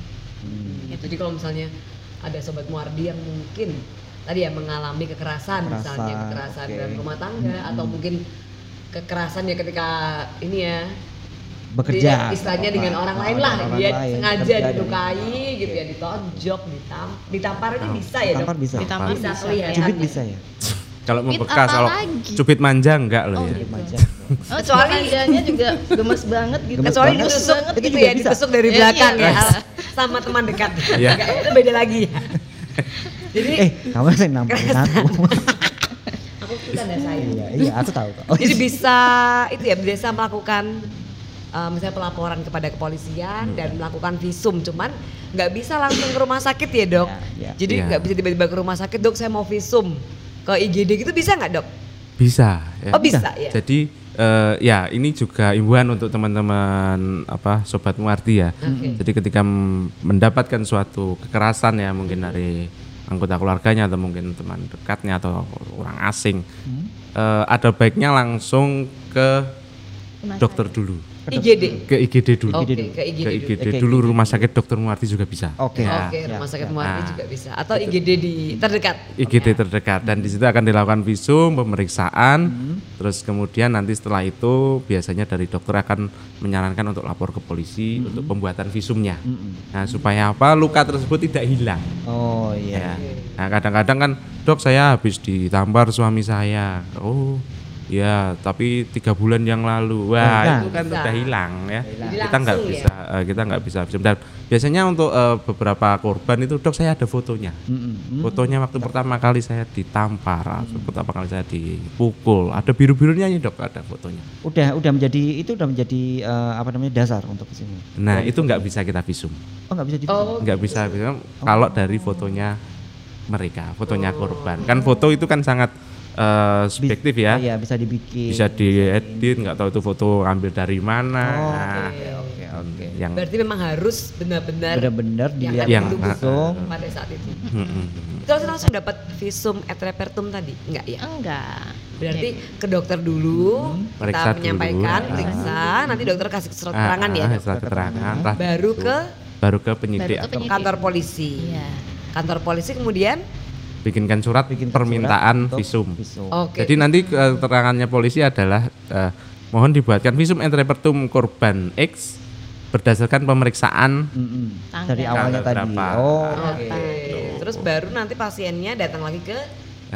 Hmm. Ya, jadi kalau misalnya ada sobat Muardi yang mungkin tadi ya mengalami kekerasan, misalnya Kekerasan, kekerasan oke. dalam rumah tangga atau mungkin kekerasan ya ketika ini ya Bekerja. dia istilahnya dengan orang lain lah orang dia lain, sengaja dilukai gitu ya ditonjok ditam ditampar aja bisa ya Tampar dok bisa. Ditampar bisa bisa. kelihatan Cubit bisa ya. Kalau mau bekas, kalau cubit manja enggak loh Oh, ya. gitu. Oh, Kecuali- kecuali juga gemes banget gitu. Gemes kecuali banget. ditusuk banget Itu gitu juga ya bisa. ditusuk dari Iya, belakang iya. ya sama teman dekat Iya. Enggak, itu beda lagi ya jadi Eh, kamu yang nampakin aku. aku suka saya iya, iya, aku tahu kok. Oh, Jadi bisa itu ya bisa melakukan uh, misalnya pelaporan kepada kepolisian Hmm. dan melakukan visum, cuman nggak bisa langsung ke rumah sakit ya dok. Ya, ya. Jadi Ya. nggak bisa tiba-tiba ke rumah sakit dok saya mau visum ke IGD gitu bisa nggak dok? Bisa ya. Oh bisa ya. Jadi eh, ya ini juga imbuhan untuk teman-teman apa sobat Muarti ya. Oke. Jadi ketika mendapatkan suatu kekerasan ya mungkin dari anggota keluarganya atau mungkin teman dekatnya atau orang asing, Hmm. eh, ada baiknya langsung ke Rumah dokter dulu, IGD. ke IGD dulu, Oke dulu. ke IGD ke dulu. IGD dulu IGD. rumah sakit dokter Muarti juga bisa. Oke. Ya. Oke, Ya, rumah sakit ya. Muarti Nah. juga bisa atau IGD di terdekat. IGD terdekat dan di situ akan dilakukan visum pemeriksaan Hmm. terus kemudian nanti setelah itu biasanya dari dokter akan menyarankan untuk lapor ke polisi Hmm. untuk pembuatan visumnya Mm-mm. nah supaya apa luka tersebut tidak hilang Oh ya iya. nah kadang-kadang kan dok saya habis ditampar suami saya oh ya tapi tiga bulan yang lalu wah Nah, itu kan bisa. sudah hilang ya Jadi kita nggak langsung ya? bisa eh, kita nggak bisa visum dan biasanya untuk eh, beberapa korban itu dok saya ada fotonya Mm-mm. Fotonya waktu pertama kali saya ditampar, atau pertama kali saya dipukul, ada biru-birunya nih dok, ada fotonya. Udah udah menjadi itu udah menjadi eh, apa namanya dasar untuk ke sini. Nah itu nggak bisa kita visum, Oh nggak bisa di. Oh, nggak bisa visum kalau dari fotonya mereka, fotonya korban. Kan foto itu kan sangat eh, subjektif ya, Iya bisa dibikin. bisa diedit, nggak tahu itu foto ambil dari mana. Oh, Nah, oke oke oke. Yang berarti memang harus benar-benar Benar-benar dilihat Yang- langsung. pada saat itu. Itu harus langsung dapat visum et repertum tadi, enggak ya? Enggak. Berarti ke dokter dulu, kita Periksa dulu. menyampaikan, Ah. periksa, nanti dokter kasih surat Ah, keterangan ya, ah, dok? surat keterangan, baru ke baru ke penyidik Baru ke atau penyidik. kantor polisi. Iya. Kantor polisi kemudian, bikinkan surat Bikin permintaan surat visum. visum. oke. Jadi nanti eh, keterangannya polisi adalah eh, mohon dibuatkan visum et repertum korban X berdasarkan pemeriksaan Mm-mm. Tanggal. Dari awalnya tadi. Oh. Oke. Terus baru nanti pasiennya datang lagi ke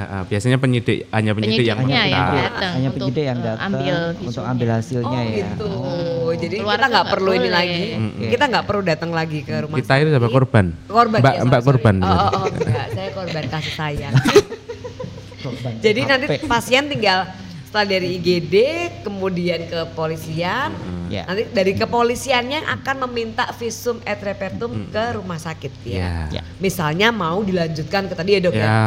eh, biasanya penyidik hanya penyidik yang datang Hanya untuk, penyidik yang datang ambil untuk ambil hasilnya Oh ya. gitu. Jadi Keluarga kita nggak perlu ini lagi. Mm-mm. Kita nggak perlu datang lagi ke rumah Kita itu sama sakit. korban. Korban Mbak ya, Mbak korban. Oh, oh, oh, enggak, saya korban kasih sayang. Korban Jadi HP. nanti pasien tinggal setelah dari IGD kemudian ke polisian. Ya. Nanti dari kepolisiannya akan meminta visum et repertum ke rumah sakit ya. Ya. Ya. Misalnya mau dilanjutkan ke tadi ya dok ya. Ya.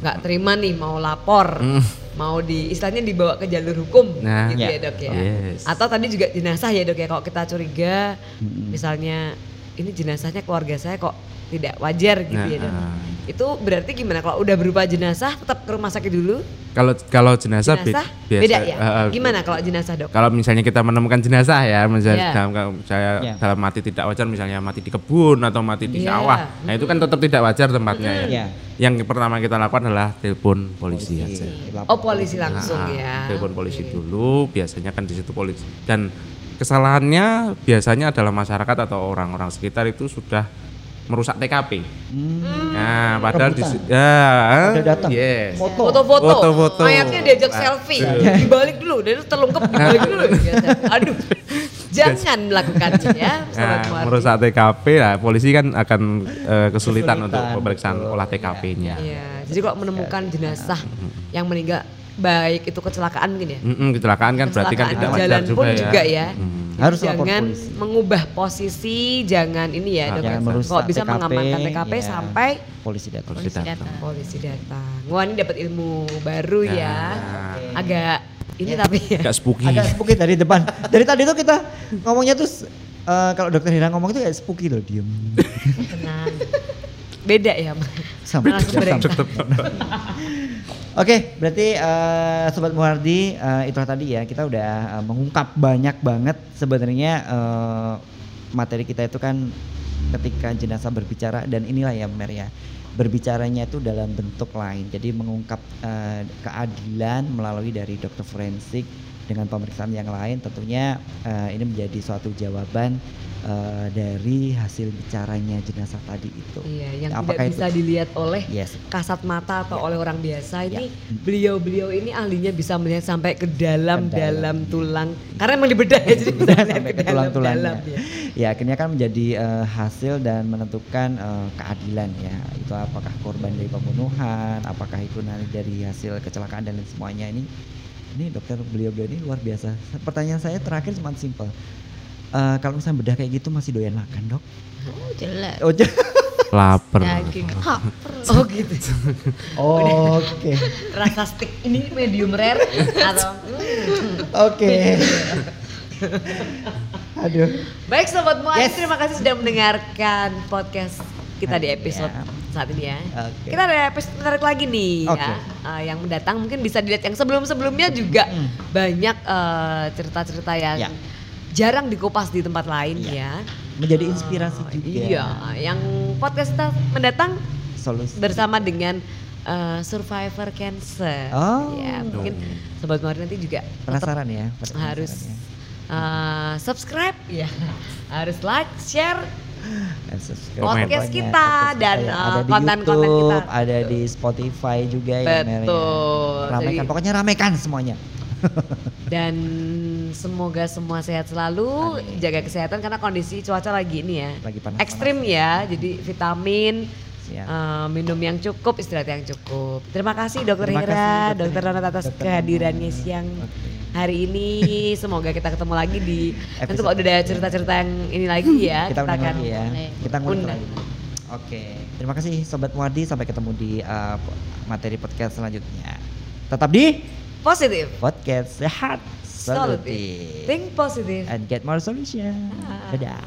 Nggak terima nih mau lapor. Mm. Mau di istilahnya dibawa ke jalur hukum Nah. gitu ya, Ya. dok ya. Yes. Atau tadi juga jenazah ya dok ya kalau kita curiga Mm-mm. misalnya ini jenazahnya keluarga saya kok tidak wajar gitu Nah, ya dok. ah. Itu berarti gimana kalau udah berupa jenazah tetap ke rumah sakit dulu? Kalau kalau jenazah, be- Jenazah biasa beda ya? eh, Gimana kalau jenazah dok? Kalau misalnya kita menemukan jenazah ya, misalnya Ya. dalam saya Ya. dalam mati tidak wajar, misalnya mati di kebun atau mati di Iya. sawah, nah itu kan tetap tidak wajar tempatnya ya. Ya. Yang pertama kita lakukan adalah telepon polisi aja. Oh polisi langsung Nah, ya. Telepon polisi dulu, biasanya kan di situ polisi. Dan kesalahannya biasanya adalah masyarakat atau orang-orang sekitar itu sudah merusak TKP. Hmm. Nah, padahal di ya, Ada datang. Yes. Foto. Foto-foto, Foto-foto. mayatnya diajak Aduh. selfie, dibalik dulu, dan itu terlungkep dibalik dulu. Aduh, jangan melakukannya ya, sobat Nah, merusak TKP lah, polisi kan akan eh, kesulitan, Kesulitan, untuk pemeriksaan olah TKP-nya. Iya, jadi kalau menemukan jenazah yang meninggal baik itu kecelakaan mungkin ya. Mm-mm, kecelakaan kan berarti kan Kecelakaan tidak wajar jalan juga pun ya. juga ya. Mm. Harus jangan polisi. mengubah posisi, jangan ini ya, dok. Jangan ya. merusak Kalau bisa TKP, mengamankan TKP ya. sampai polisi datang. Polisi datang. datang. polisi datang. Wah ini dapat ilmu baru ya. Nah. Agak ini tapi ya. Agak spooky. Agak spooky dari depan. Dari tadi tuh kita ngomongnya tuh eh, kalau dokter Hira ngomong itu kayak spooky loh, diem. Tenang. Beda ya. Sama. Langsung sama. Oke, berarti eh, sobat Muhardi eh, itu tadi ya kita udah eh, mengungkap banyak banget sebenarnya eh, materi kita itu kan ketika jenazah berbicara dan inilah ya Mer ya berbicaranya itu dalam bentuk lain. Jadi mengungkap eh, keadilan melalui dari dokter forensik dengan pemeriksaan yang lain tentunya eh, ini menjadi suatu jawaban eh, dari hasil bicaranya jenazah tadi itu. Iya, yang Apakah tidak bisa itu- dilihat oleh Yes. kasat mata atau Ya. oleh orang biasa ini Ya. beliau-beliau ini ahlinya bisa melihat sampai ke dalam Ke dalam, dalam tulang karena emang dibedah ya jadi bisa melihat sampai ke ke dalam tulang-tulangnya. dalam ya. Ya akhirnya kan menjadi eh, hasil dan menentukan eh, keadilan ya. Itu apakah korban dari pembunuhan, apakah itu nanti dari hasil kecelakaan dan lain semuanya ini. Ini dokter beliau-beliau ini luar biasa. Pertanyaan saya terakhir cuma simpel. Eh, kalau misalnya bedah kayak gitu masih doyan makan dok? Oh, jelas. Oh, j- Laper. Daging. Oh gitu. Oke, Rasa steak ini medium rare atau oke. Aduh. Baik sobat Muadi, Yes. terima kasih sudah mendengarkan podcast kita di episode ya. Saat ini ya. Oke. Kita ada episode menarik lagi nih Oke. ya. Eh, yang mendatang mungkin bisa dilihat yang sebelum-sebelumnya juga Mm. banyak eh, cerita-cerita yang Ya. jarang dikupas di tempat lain Ya. ya. Menjadi inspirasi juga. Iya, yang podcast kita mendatang Solusi. bersama dengan eh, survivor cancer. Oh. Ya, mungkin sobat Muadi nanti juga Penasaran ya? penasaran harus ya. uh, subscribe ya harus like share Subscribe Podcast pokoknya. kita Podcast dan, ya. uh, ada konten-konten kita. ada di Spotify juga ya Mer, ya. Betul. Ramekan, Jadi- pokoknya ramekan semuanya. dan semoga semua sehat selalu Amin. jaga kesehatan karena kondisi cuaca lagi ini ya Lagi panas-panas. ekstrim ya jadi vitamin Siap. uh, minum yang cukup istirahat yang cukup terima kasih dokter Terima Hira kasih, dokter Ronat atas Dokter kehadirannya Ronat. siang Oke. hari ini semoga kita ketemu lagi di nanti kalau udah ada cerita-cerita yang ini lagi ya kita undang akan lagi ya. Kita undang. Oke, terima kasih Sobat Muadi. Sampai ketemu di uh, materi podcast selanjutnya. Tetap di positif podcast sehat solutif think positive and get more solution. Ah. Dadah.